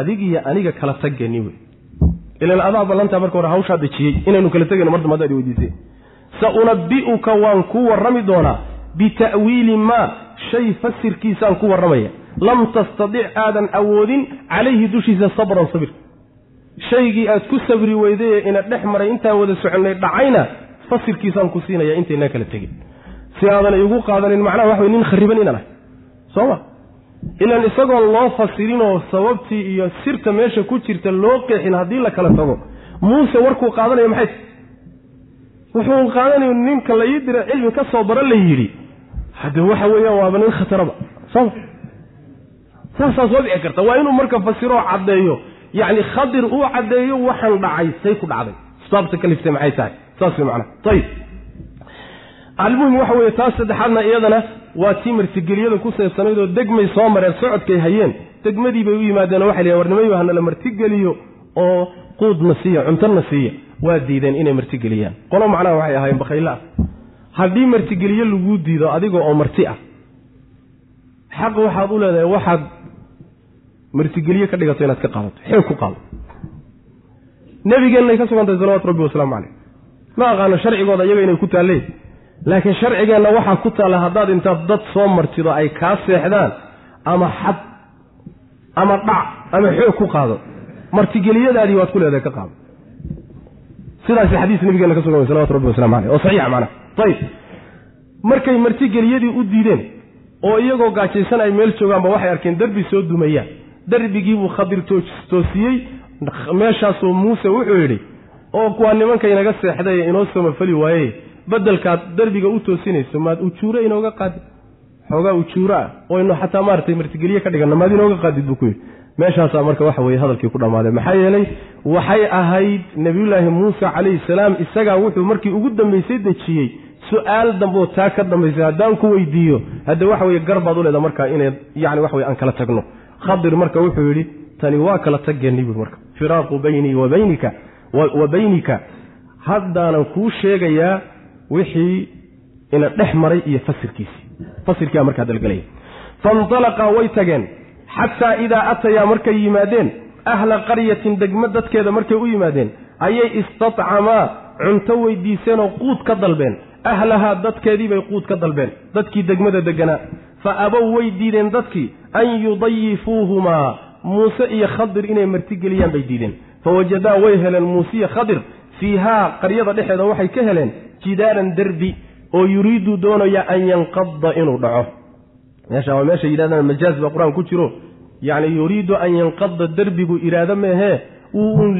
adigiyo aniga kala taggeeni wey. Ilan adaa ballantaa marka hore hawshaa dejiyey inaynu kala tegayno mar dambe adaad weydiisay sa unabbi'uka waan ku warrami doonaa bita'wiili maa shay fasirkiisaan ku warramaya. Lam tastadic aadan awoodin calayhi dushiisa sabran sabir. Shaygii aad ku sabri weydayee ina dhex maray intaan wada soconnay dhacayna fasirkiisaan ku siinaya intaynaa kala tegin si aadan igu qaadanin macnaha waxa wey nin khariban inaan ahay soo ma? Ilaan isagoon loo fasirinoo sababtii iyo sirta meesha ku jirta loo qeexin haddii la kala tago muuse warkuu qaadanayo maxay? Wuxuu qaadanayo ninka la ii dira cilmi ka soo bara la yidhi. Hadde waxa weeyaan waaba nin khataraba. Soma saasaa soo bixi karta. Waa inuu marka fasiroo caddeeyo yacni khadir uu caddeeyo waxaan dhacay say ku dhacday. Asbaabta kaliftay maxay tahay? Saas way macnaha. Ayib almuhim waxa weeye taas saddexaadna iyadana waa tii martigeliyada ku seebsanayd oo degmay soo mareen socodkay hayeen. Degmadii bay u yimaadeen oo waxay leeyen warnimayo hanala martigeliyo oo quudna siiya cuntona siiya. Waa diideen inay martigeliyaan. Qolo macnaha waxay ahaayeen bakhayle ah. Haddii martigeliyo laguu diido adiga oo marti ah xaq waxaad u leedahay waxaad martigeliye ka dhigato inaad ka qaadato xoog ku qaado. Nabigeenay ka sugantahay salawatu rabbi wasalaamu caleyh ma aqaano sharcigooda iyaga inay ku taalleen laakiin sharcigeenna waxaa ku taalla haddaad intaad dad soo martido ay kaa seexdaan ama xad ama dhac ama xoog ku qaado martigeliyadaadii waad ku leedahay ka qaado. Sidaas xadiis nabigeena ka sugan salawatu rabbi waslamu caleyh oo saxiixa macnaha. Ayib markay martigeliyadii u diideen oo iyagoo gaajaysan ay meel joogaanba waxay arkeen derbi soo dumayaan. Derbigiibuu khadir toosiyey. Meeshaasuu muuse wuxuu yidhi oo waa nimanka inaga seexday inoo samafali waaye bedelkaad derbiga u toosinayso maad ujuure inooga qaadid xoogaa ujuuro ah oo inu xataa maaratay martigeliye ka dhiganna maad inooga qaadid buu ku yidhi. Meeshaasaa marka waxa weye hadalkii ku dhammaaday maxaa yeelay waxay ahayd nebiyullaahi muuse calayhi salaam isagaa wuxuu markii ugu dambaysay dejiyey su'aal dambeoo taa ka dambaysay haddaan ku weydiiyo hadde waxa weye garbaad u leeda markaa inay yani waxa weye aan kala tagno. Khadir marka wuxuu yidhi tani waa kala taggeennay buui marka. Firaaqu baynii wa baynika. Haddaanan kuu sheegayaa wixii ina dhex maray iyo fasirkiisii fasirkiia markaa dalgelaya faintalaqaa way tageen. Xataa idaa atayaa markay yimaadeen ahla qaryatin degmo dadkeeda markay u yimaadeen ayay istatcamaa cunto weydiiseenoo quud ka dalbeen. Ahlahaa dadkeedii bay quud ka dalbeen. Dadkii degmada deganaa fa abow way diideen dadkii an yudayifuuhumaa. Muuse iyo khadir inay martigeliyaan bay diideen. Fawajadaa way heleen muuse iyo khadir fiihaa qaryada dhexeeda waxay ka heleen jidaaran derbi oo yuriidu doonaya an yanqada inuu dhaco. Meesha waa meesha yidhahdaan majaaz baa qur'aan ku jiro. Yacni yuriidu an yanqada derbigu iraado meehee wuu un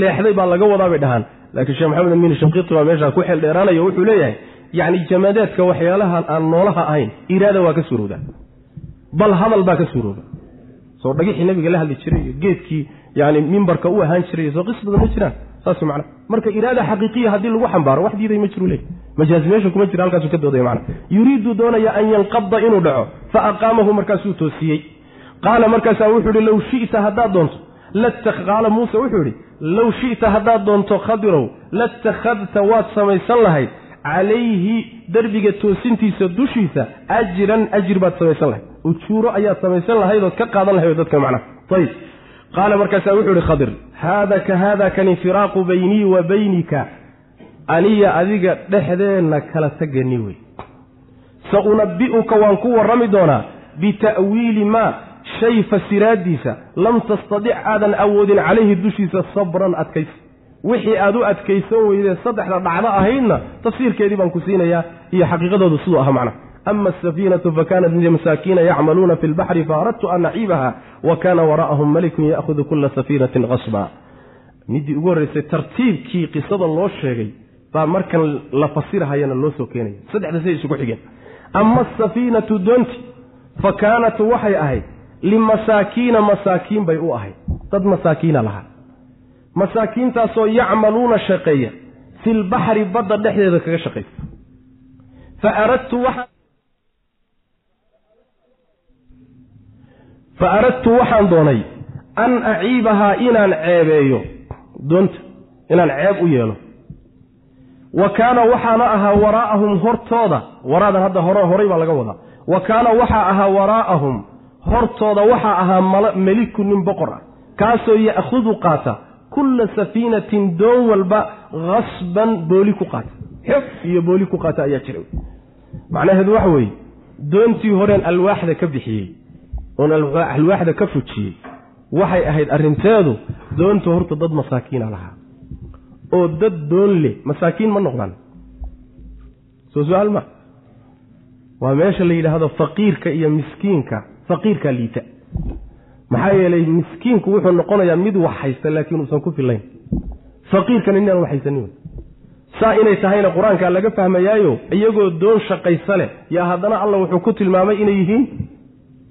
leexday baa laga wadaa bay dhahaan. Laakiin sheekh maxamed amiin shanqiiti baa meeshaa ku xeel dheeraanayo wuxuu leeyahay yacni jamaadeedka waxyaalahan aan noolaha ahayn iraada waa ka suurowdaa bal hadal baa ka suurooda soo dhagixii nabiga la hadli jiray iyo geedkii yani mimbarka u ahaan jiray soo qis badan ma jiraan saas macna. Marka iraada xaqiiqiya haddii lagu xambaaro wax diiday ma jiru leey majaaz meesha kuma jira halkaasu ka doodaya macna. Yuriidu doonaya an yanqada inuu dhaco fa aqaamahu markaasuu toosiyey. Qaala markaasaa wuxuu ihi low shita haddaad doonto qaala muuse wuxuu idhi low shita haddaad doonto khadirow latakhadta waad samaysan lahayd calayhi derbiga toosintiisa dushiisa ajiran ajir baad samaysan lahayd. Ujuuro ayaad samaysan lahayd ood ka qaadan lahayd dadka macnaha ayib qaala markaasaa wuxuu ihi khadir haada ka haada kani firaaqu baynii wa baynika. Aniya adiga dhexdeenna kala tagani wey. Sa unabbi'uka waan ku warrami doonaa bita'wiili maa shay fasiraaddiisa lam tastadic aadan awoodin calayhi dushiisa sabran adkaysi wixii aad u adkaysan weydee saddexda dhacdo ahaydna tafsiirkeedii baan ku siinayaa iyo xaqiiqadoodu siduu aha macna ama asafiinatu fakanat limasaakiina yacmaluuna fi lbaxri faaradtu an naciibaha wa kaana waraa'ahum malikun ya'hudu kula safiinatin qasba midii ugu horreysay tartiibkii qisada loo sheegay baa markan la fasirahayana loo soo keenaya saddexda siday isugu xigeen. Ama asafiinatu doonti fa kaanat waxay ahayd limasaakiina masaakiin bay u ahayd. Dad masaakiina lahaa. Masaakiintaasoo yacmaluuna shaqeeya fi lbaxri badda dhexdeeda kaga shaqaysa fa aradtu waxaan fa aradtu waxaan doonay an aciibahaa inaan ceebeeyo doonta inaan ceeb u yeelo wa kaana waxaana ahaa waraa'ahum hortooda waraadan hadda hore horay baa laga wadaa wa kaana waxaa ahaa waraa'ahum hortooda waxaa ahaa meliku nin boqor ah kaasoo ya'khudu qaata kulla safiinatin doon walba khasban booli ku qaata xog iyo booli ku qaata ayaa jira macnaheedu waxa weeye doontii horeen alwaaxda ka bixiyey oon alwaaxda ka fujiyey waxay ahayd arrinteedu doonta horta dad masaakiina lahaa. Oo dad doon leh masaakiin ma noqdaan. Soo su'aal ma? Waa meesha la yidhaahdo faqiirka iyo miskiinka. Faqiirkaa liita. Maxaa yeelay miskiinku wuxuu noqonayaa mid wax haysta laakiin uusan ku filayn. Faqiirkana inaan wax haysanin saa inay tahayna qur'aankaa laga fahmayaayo iyagoo doon shaqaysa leh yaa haddana alla wuxuu ku tilmaamay inay yihiin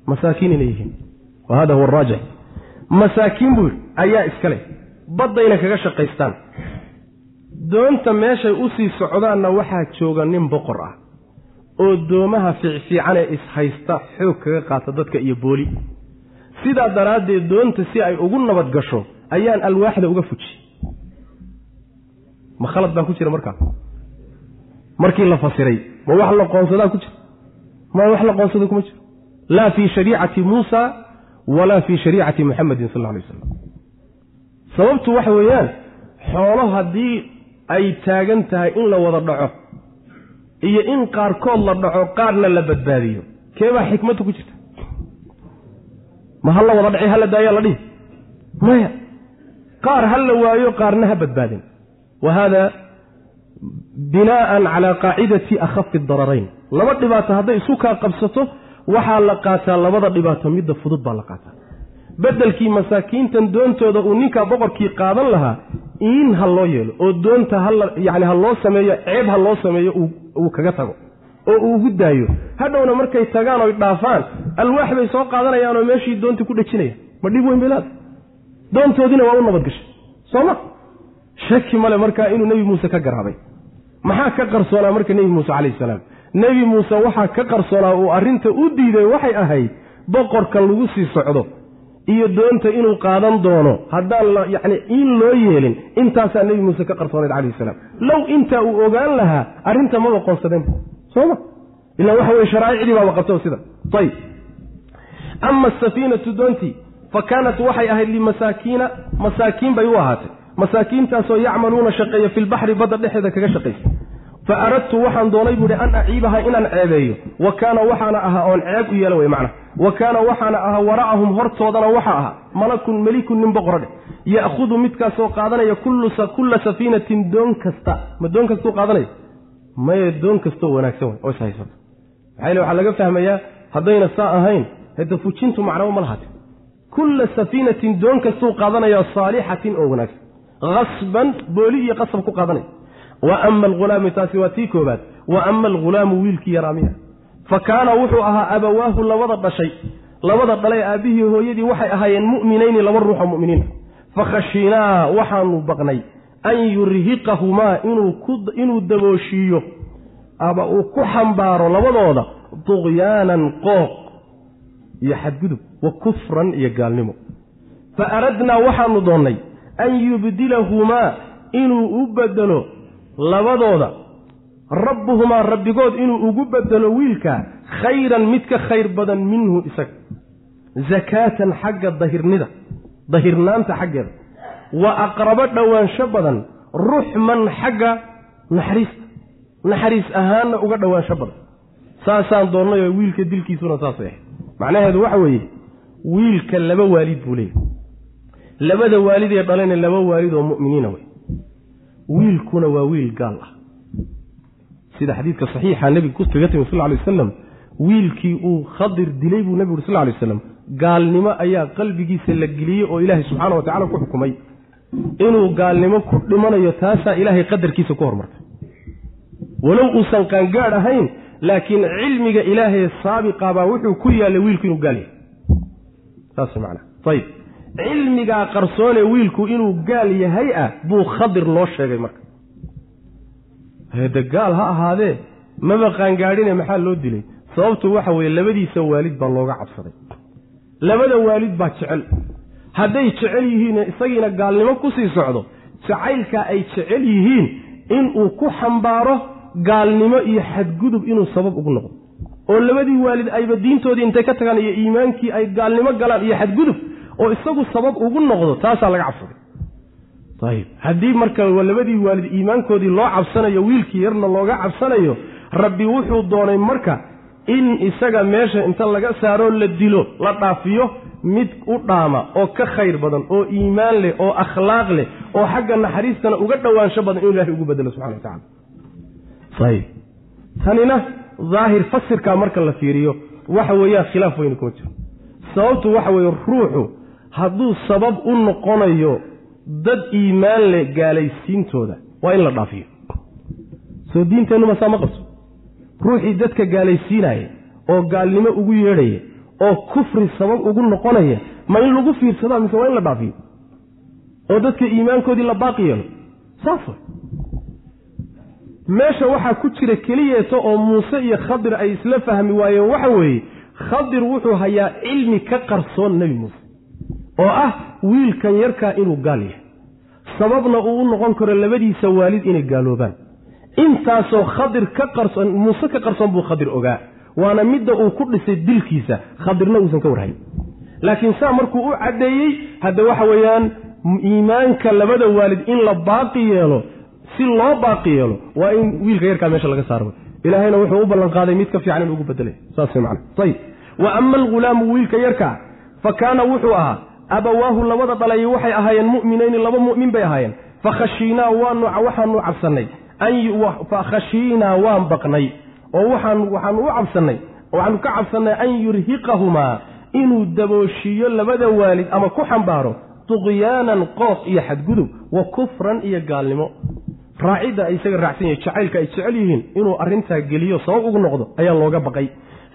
masaakiin inay yihiin. Wa huwa araajix masaakiin buu yidhi ayaa iskale baddayna kaga shaqaystaan. Doonta meeshay u sii socdaanna waxaa jooga nin boqor ah oo doomaha fiicfiican ee ishaysta xoog kaga qaata dadka iyo booli. Sidaa daraaddeed doonta si ay ugu nabad gasho ayaan alwaaxda uga fuji. Ma khalad baa ku jira markaa? Markii la fasiray ma wax la qoonsadaa ku jira? Ma wax la qoonsada kuma jiro laa fii shariicati muusa walaa fii shariicati muxamedin sal alay wasalam sababtu waxa weeyaan xoolo haddii ay taagan tahay in la wada dhaco iyo in qaarkood la dhaco qaarna la badbaadiyo keebaa xikmaddu ku jirta ma ha la wada dhaci hala daayaa la dhihi maya qaar ha la waayo qaarna ha badbaadin wa haada binaa'an calaa qaacidati akhafi dararayn laba dhibaato hadday isu kaa qabsato waxaa la qaataa labada dhibaato midda fudud baa la qaataa. Bedelkii masaakiintan doontooda uu ninkaa boqorkii qaadan lahaa iin ha loo yeelo oo doonta hala yani ha loo sameeyo ceeb ha loo sameeyo uu kaga tago oo uu ugu daayo. Hadhowna markay tagaan oy dhaafaan alwaax bay soo qaadanayaanoo meeshii doontii ku dhejinayaan ma dhib weyn baylaada doontoodiina waa u nabadgashay soo ma? Shaki male markaa inuu nebi muuse ka garaabay. Maxaa ka qarsoonaa marka nebi muuse calayhi salaam nebi muuse waxaa ka qarsoonaa uu arrinta u diiday waxay ahayd boqorka lagu sii socdo iyo doonta inuu qaadan doono haddaan yani in loo yeelin. Intaasaa nebi muuse ka qarsoonayd calayhi salaam. Low intaa uu ogaan lahaa arrinta maba qoonsadeen sooma? Ilaa waxa weye sharaa'icdii baaba qabto sida. Ayib ama asafiinatu doontii fa kaanat waxay ahayd limasaakiina masaakiin bay u ahaatay. Masaakiintaasoo yacmaluuna shaqeeya fi lbaxri badda dhexeeda kaga shaqaysa fa aradtu waxaan doonay buuhi an aciibaha inaan ceebeeyo wa kaana waxaana ahaa oon ceeb u yeelo wey macna wa kaana waxaana ahaa wara'ahum hortoodana waxaa ahaa malakun melikun nin boqoro dheh ya'khudu midkaasoo qaadanaya kulla safiinatin doon kasta ma doon kastuu qaadanaya maye doon kastoo wanaagsan wey oo ishaysato maxaa yele waxaa laga fahmayaa haddayna saa ahayn hada fujintu macnabo ma lahaate kulla safiinatin doon kastuu qaadanaya saalixatin oo wanaagsan hasban booli iyo qasab ku qaadanaya wa ama alghulaamu taasi waa tii koobaad wa ama alghulaamu wiilkii yaraamiya fa kaana wuxuu ahaa abawaahu labada dhashay. Labada dhalay aabbihii hooyadii waxay ahaayeen mu'minayni laba ruuxoo mu'miniina fa khashiinaa waxaanu baqnay an yurhiqahumaa inuu dabooshiiyo. Ama uu ku xambaaro labadooda duqyaanan qooq iyo xadgudub wa kufran iyo gaalnimo. Fa aradnaa waxaanu doonnay an yubdilahumaa inuu u bedelo labadooda. Rabbuhumaa rabbigood inuu ugu bedelo wiilka khayran mid ka khayr badan minhu isaga. Zakaatan xagga dahirnida dahirnaanta xaggeeda. Wa aqrabo dhowaansho badan ruxman xagga naxariista naxariis ahaanna uga dhowaansho badan. Saasaan doonnayoo wiilka dilkiisuna saasay ahayd macnaheedu waxa weeye wiilka laba waalid buu leeyahy labada waalid ee dhalayna laba waalid oo mu'miniina wey wiilkuna waa wiil gaal ah. Sida xadiidka saxiixa nebiga ku kaga timi sal lay wasalam wiilkii uu khadir dilay buu nebigu uri sal lay waslam gaalnimo ayaa qalbigiisa la geliyey oo ilaahay subxaana wa tacala ku xukumay. Inuu gaalnimo ku dhimanayo taasaa ilaahay qadarkiisa ku hormartay walow uusan qaangaadh ahayn laakiin cilmiga ilaahay saabiqabaa wuxuu ku yaallay wiilku inuu gaal yahay. Saas macana ayib cilmigaa qarsoone wiilku inuu gaal yahay ah buu khadir loo sheegay marka. Hede gaal ha ahaadee maba qaangaadhine maxaa loo dilay? Sababtu waxa weeye labadiisa waalid baa looga cabsaday. Labada waalid baa jecel. Hadday jecel yihiin isagiina gaalnimo ku sii socdo jacaylkaa ay jecel yihiin inuu ku xambaaro gaalnimo iyo xadgudub inuu sabab ugu noqdo. Oo labadii waalid ayba diintoodii intay ka tagaan iyo iimaankii ay gaalnimo galaan iyo xadgudub oo isagu sabab ugu noqdo taasaa laga cabsaday ayib haddii marka labadii waalid iimaankoodii loo cabsanayo wiilkii yarna looga cabsanayo rabbi wuxuu doonay marka in isaga meesha inta laga saaroo la dilo la dhaafiyo mid u dhaama oo ka khayr badan oo iimaan leh oo akhlaaq leh oo xagga naxariistana uga dhowaansho badan inuu ilahay ugu bedelo subxana wa tacala ayib tanina daahir fasirkaa marka la fiiriyo waxa weeyaan khilaaf weyne kuma jiro. Sababtu waxa weeye ruuxu hadduu sabab u noqonayo dad iimaan leh gaalaysiintooda waa in la dhaafiyo. Soo diinteennu masaa ma qabso? Ruuxii dadka gaalaysiinaya oo gaalnimo ugu yeedhaya oo kufri sabab ugu noqonaya ma in lagu fiirsadaa mise waa in la dhaafiyo? Oo dadka iimaankoodii la baaqi yeelo? Saas meesha waxaa ku jira keliyeeta oo muuse iyo khadir ay isla fahmi waayeen waxa weeye khadir wuxuu hayaa cilmi ka qarsoon nebi muuse oo ah wiilkan yarkaa inuu gaal yahay. Sababna uu u noqon karo labadiisa waalid inay gaaloobaan. Intaasoo khadir ka qarsoon muuse ka qarsoon buu khadir ogaa. Waana midda uu ku dhisay dilkiisa khadirna uusan ka warhayn. Laakiin saa markuu u caddeeyey hadda waxa weeyaan iimaanka labada waalid in la baaqi yeelo si loo baaqi yeelo waa in wiilka yarkaa meesha laga saaro. Ilaahayna wuxuu u ballanqaaday mid ka fiican in ugu bedelay saas man ayib wa ama algulaamu wiilka yarkaa fa kaana wuxuu ahaa abawaahu labada dhalay waxay ahaayeen mu'minayni laba mu'min bay ahaayeen. Fakhashiinaa waanu waxaanu cabsannay. Fa khashiinaa waan baqnay. Oo waxaan waxaanu u cabsannay. Waxaanu ka cabsannay an yurhiqahumaa inuu dabooshiiyo labada waalid ama ku xambaaro tuqyaanan qooq iyo xadgudub wa kufran iyo gaalnimo. Raacidda ay isaga raacsan yahay jacaylka ay jecel yihiin inuu arrintaa geliyo sabab ugu noqdo ayaa looga baqay.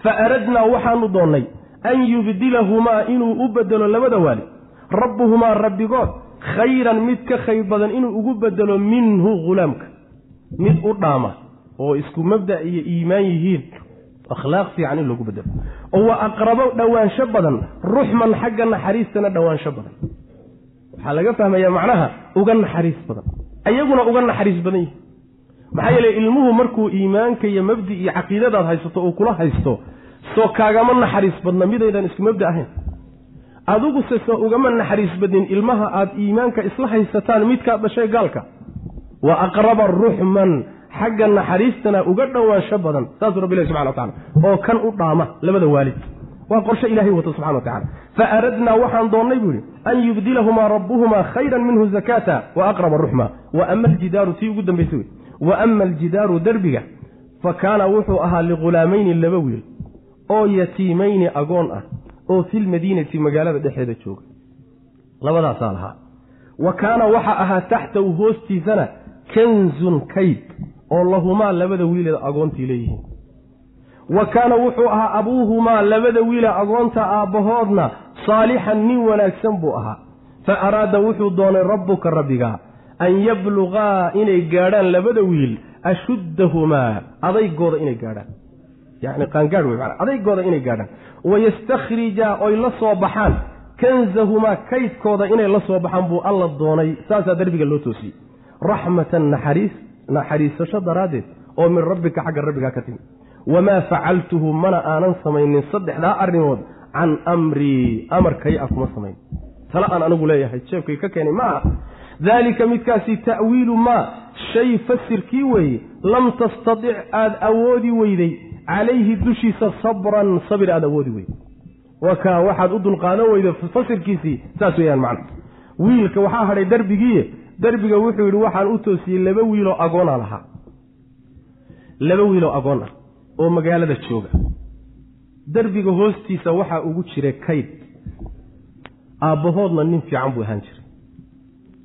Fa aradnaa waxaanu doonnay an yubdilahumaa inuu u bedelo labada waalid rabbuhumaa rabbigood khayran mid ka khayr badan inuu ugu bedelo minhu hulaamka mid u dhaama oo isku mabda iyo iimaan yihiin. Akhlaaq fiican in loogu bedelo. Oo wa aqrabo dhowaansho badan. Ruxman xagga naxariistana dhowaansho badan. Waxaa laga fahmayaa macnaha uga naxariis badan. Ayaguna uga naxariis badan yihi maxaa yeele ilmuhu markuu iimaanka iyo mabdi iyo caqiidadaad haysato uu kula haysto soo kaagama naxariis badna midaydan isku mabda ahayn. Adiguse soo ugama naxariis badnin ilmaha aad iimaanka isla haysataan midkaad dhashay gaalka. Wa aqraba ruxman xagga naxariistana uga dhowaansho badan. Saasuu rabbi ilahi subxana wa tacala oo kan u dhaama labada waalid. Waa qorshe ilahay wato subxana wa tacala fa aradnaa waxaan doonnay buu yihi an yubdilahumaa rabbuhumaa khayran minhu zakaata. Wa aqraba ruxma wa ama aljidaaru tii ugu dambaysay wey wa ama aljidaaru derbiga. Fa kaana wuxuu ahaa lighulaamayni laba wiil oo yatiimayni agoon ah oo filmadiinati magaalada dhexeeda jooga. Labadaasaa lahaa. Wa kaana waxaa ahaa taxtahu hoostiisana kanzun kayd oo lahumaa labada wiileed agoontii leeyihiin. Wa kaana wuxuu ahaa abuuhumaa labada wiile agoonta aabbahoodna saalixan nin wanaagsan buu ahaa. Fa araada wuxuu doonay rabbuka rabbiga an yabluqaa inay gaadhaan labada wiil ashuddahumaa adaygooda inay gaadhaan yacni qaangaadh wey maanaa adaygooda inay gaadhaan. Wayastakrijaa oy la soo baxaan. Kanzahumaa kaydkooda inay la soo baxaan buu alla doonay. Saasaa derbiga loo toosiyey. Raxmatan naxariis naxariisasho daraaddeed oo min rabbika xagga rabbigaa ka timi wamaa facaltuhu mana aanan samaynin saddexdaa arrimood. Can amrii amarkay a kuma samayn. Tala aan anigu leeyahay jeebkay ka keenay ma aha daalika midkaasi ta'wiilu maa? Shay fasirkii weeye lam tastatic aada awoodi weyday calayhi dushiisa sabran sabir aada awoodi weyday wakaa waxaad u dulqaadan weyda fasirkiisii saas weeyaan macna. Wiilka waxaa hadhay derbigiiye derbiga wuxuu yidhi waxaan u toosiyey laba wiiloo agoona lahaa. Laba wiiloo agoon ah oo magaalada jooga. Derbiga hoostiisa waxaa ugu jira kayd. Aabbahoodna nin fiican buu ahaan jiray.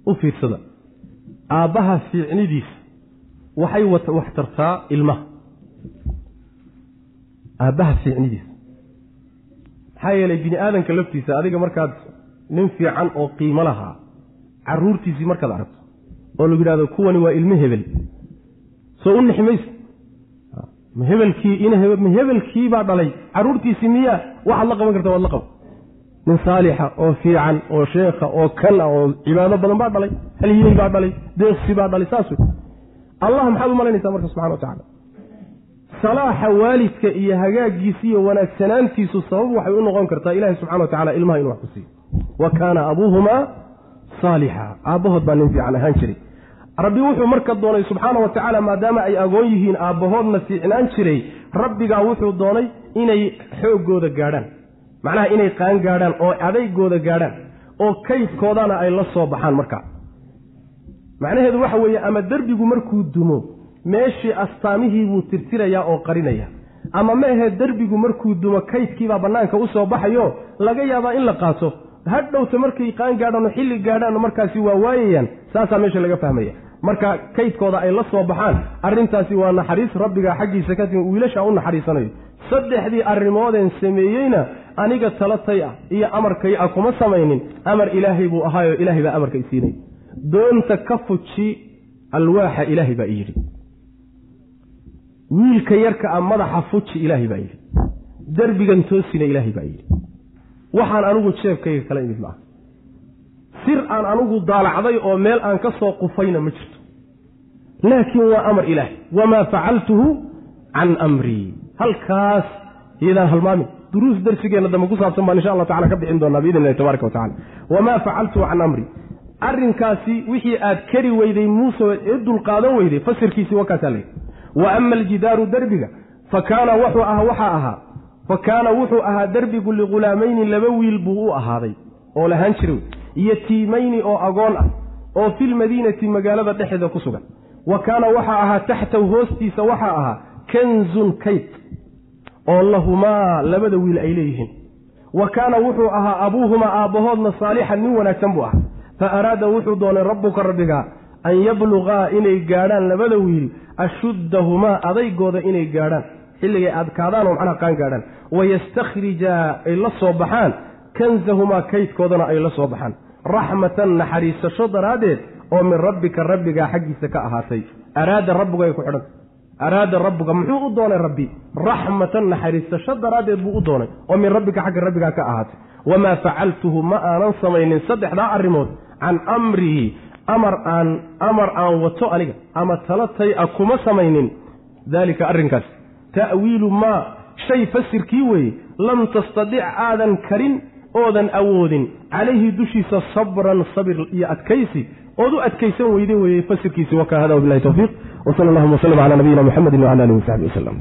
U fiirsada. Aabbaha fiicnidiisa waxay wax tartaa ilmaha aabbaha fiicnidiisa maxaa yeelay bini aadanka laftiisa adiga markaad nin fiican oo qiimo lahaa caruurtiisii markaad aragto oo lagu yidhahdo kuwani waa ilmo hebel. Soo u ma hebelkii inma hebelkii baa dhalay. Caruurtiisii miyaa waxaad la qaban karta waad la qaban. Nin saalixa oo fiican oo sheekha oo kan ah oo cibaado badan baa dhalay halyey baa dhalay deeqsi baa dhalay saas wey. Allah maxaad u malaynaysaa marka subxana wa tacala salaaxa waalidka iyo hagaagiisa iyo wanaagsanaantiisu sabab waxay u noqon kartaa ilahi subxana wa tacala ilmaha inuu wax ku siiyo. Wa kaana abuuhumaa saalixa. Aabbahood baa nin fiican ahaan jiray. Rabbi wuxuu marka doonay subxaana wa tacaala maadaama ay agoon yihiin aabbahoodna fiicnaan jiray rabbigaa wuxuu doonay inay xooggooda gaadhaan. Macnaha inay qaan gaadhaan oo adaygooda gaadhaan oo kaydkoodana ay la soo baxaan markaa macnaheedu waxa weeye ama derbigu markuu dumo meeshii astaamihii buu tirtirayaa oo qarinaya. Ama ma ahee derbigu markuu dumo kaydkiibaa bannaanka u soo baxayo laga yaabaa in la qaato. Hadhowta markay qaan gaadhaan oo xilli gaadhaan markaasi waa waayayaan saasaa meesha laga fahmaya. Marka kaydkooda ay la soo baxaan arrintaasi waa naxariis rabbiga xaggiisa ka timi wiilashaa u naxariisanayo. Saddexdii arrimoodeen sameeyeyna aniga talatay ah iyo amarkay ah kuma samaynin. Amar ilaahay buu ahaayoo ilaahay baa amarka isiinay. Doonta ka fuji alwaaxa ilaahay baa iyidhi wiilka yarka ah madaxa fuji ilaahay baa yidhi. Derbigan toosina ilaahay baa yidhi. Waxaan anigu jeebkayga kala imid maaha sir aan anigu daalacday oo meel aan ka soo qufayna ma jirto. Laakiin waa amar ilaahay. Wamaa facaltuhu can amrii halkaas iyadaan halmaamin duruus darsigeenna dambe ku saabsan baan insha allah tacala ka bixin doonaa biidn illahi tabaraka wa tacala wamaa facaltuhu can amrii arrinkaasi wixii aad kari weyday muuse ee dulqaadan weyday fasirkiisii wakaasaa layidhi wa ama aljidaaru derbiga fa kaana wuxuu ah waxaa ahaa fa kaana wuxuu ahaa derbigu lighulaamayni laba wiil buu u ahaaday oo lahaan jiray yatiimayni oo agoon ah oo filmadiinati magaalada dhexeeda ku sugan. Wa kaana waxaa ahaa taxtahu hoostiisa waxaa ahaa kanzun kayd oo lahumaa labada wiil ay leeyihiin. Wa kaana wuxuu ahaa abuuhumaa aabbahoodna saalixan nin wanaagsan buu ahaa. Fa araada wuxuu doonay rabbuka rabbigaa an yabluqaa inay gaadhaan labada wiil ashuddahumaa adaygooda inay gaadhaan xilligay adkaadaan oo macnaha qaan gaadhaan. Wayastakrijaa ay la soo baxaan kanzahumaa kaydkoodana ay la soo baxaan. Raxmatan naxariisasho daraaddeed oo min rabbika rabbigaa xaggiisa ka ahaatay. Araada rabbigu ay ku xidhan. Araada rabbuga muxuu u doonay rabbi? Raxmatan naxariisasho daraaddeed buu u doonay oo min rabbika xagga rabbigaa ka ahaatay. Wamaa facaltuhu ma aanan samaynin saddexdaa arrimood can amrihi amar aan amar aan wato aniga ama talatay a kuma samaynin. Daalika arrinkaas. Ta'wiilu maa shay fasirkii weeye lam tastadic aadan karin oodan awoodin. Calayhi dushiisa sabran sabir iyo adkaysi. Ood u adkaysan weyde weeye fasirkiisi wakaa hada wabilahi towfiiq wsala allahuma wslm cala nabiyina muxamedi wcala alihi wasaxbi waslem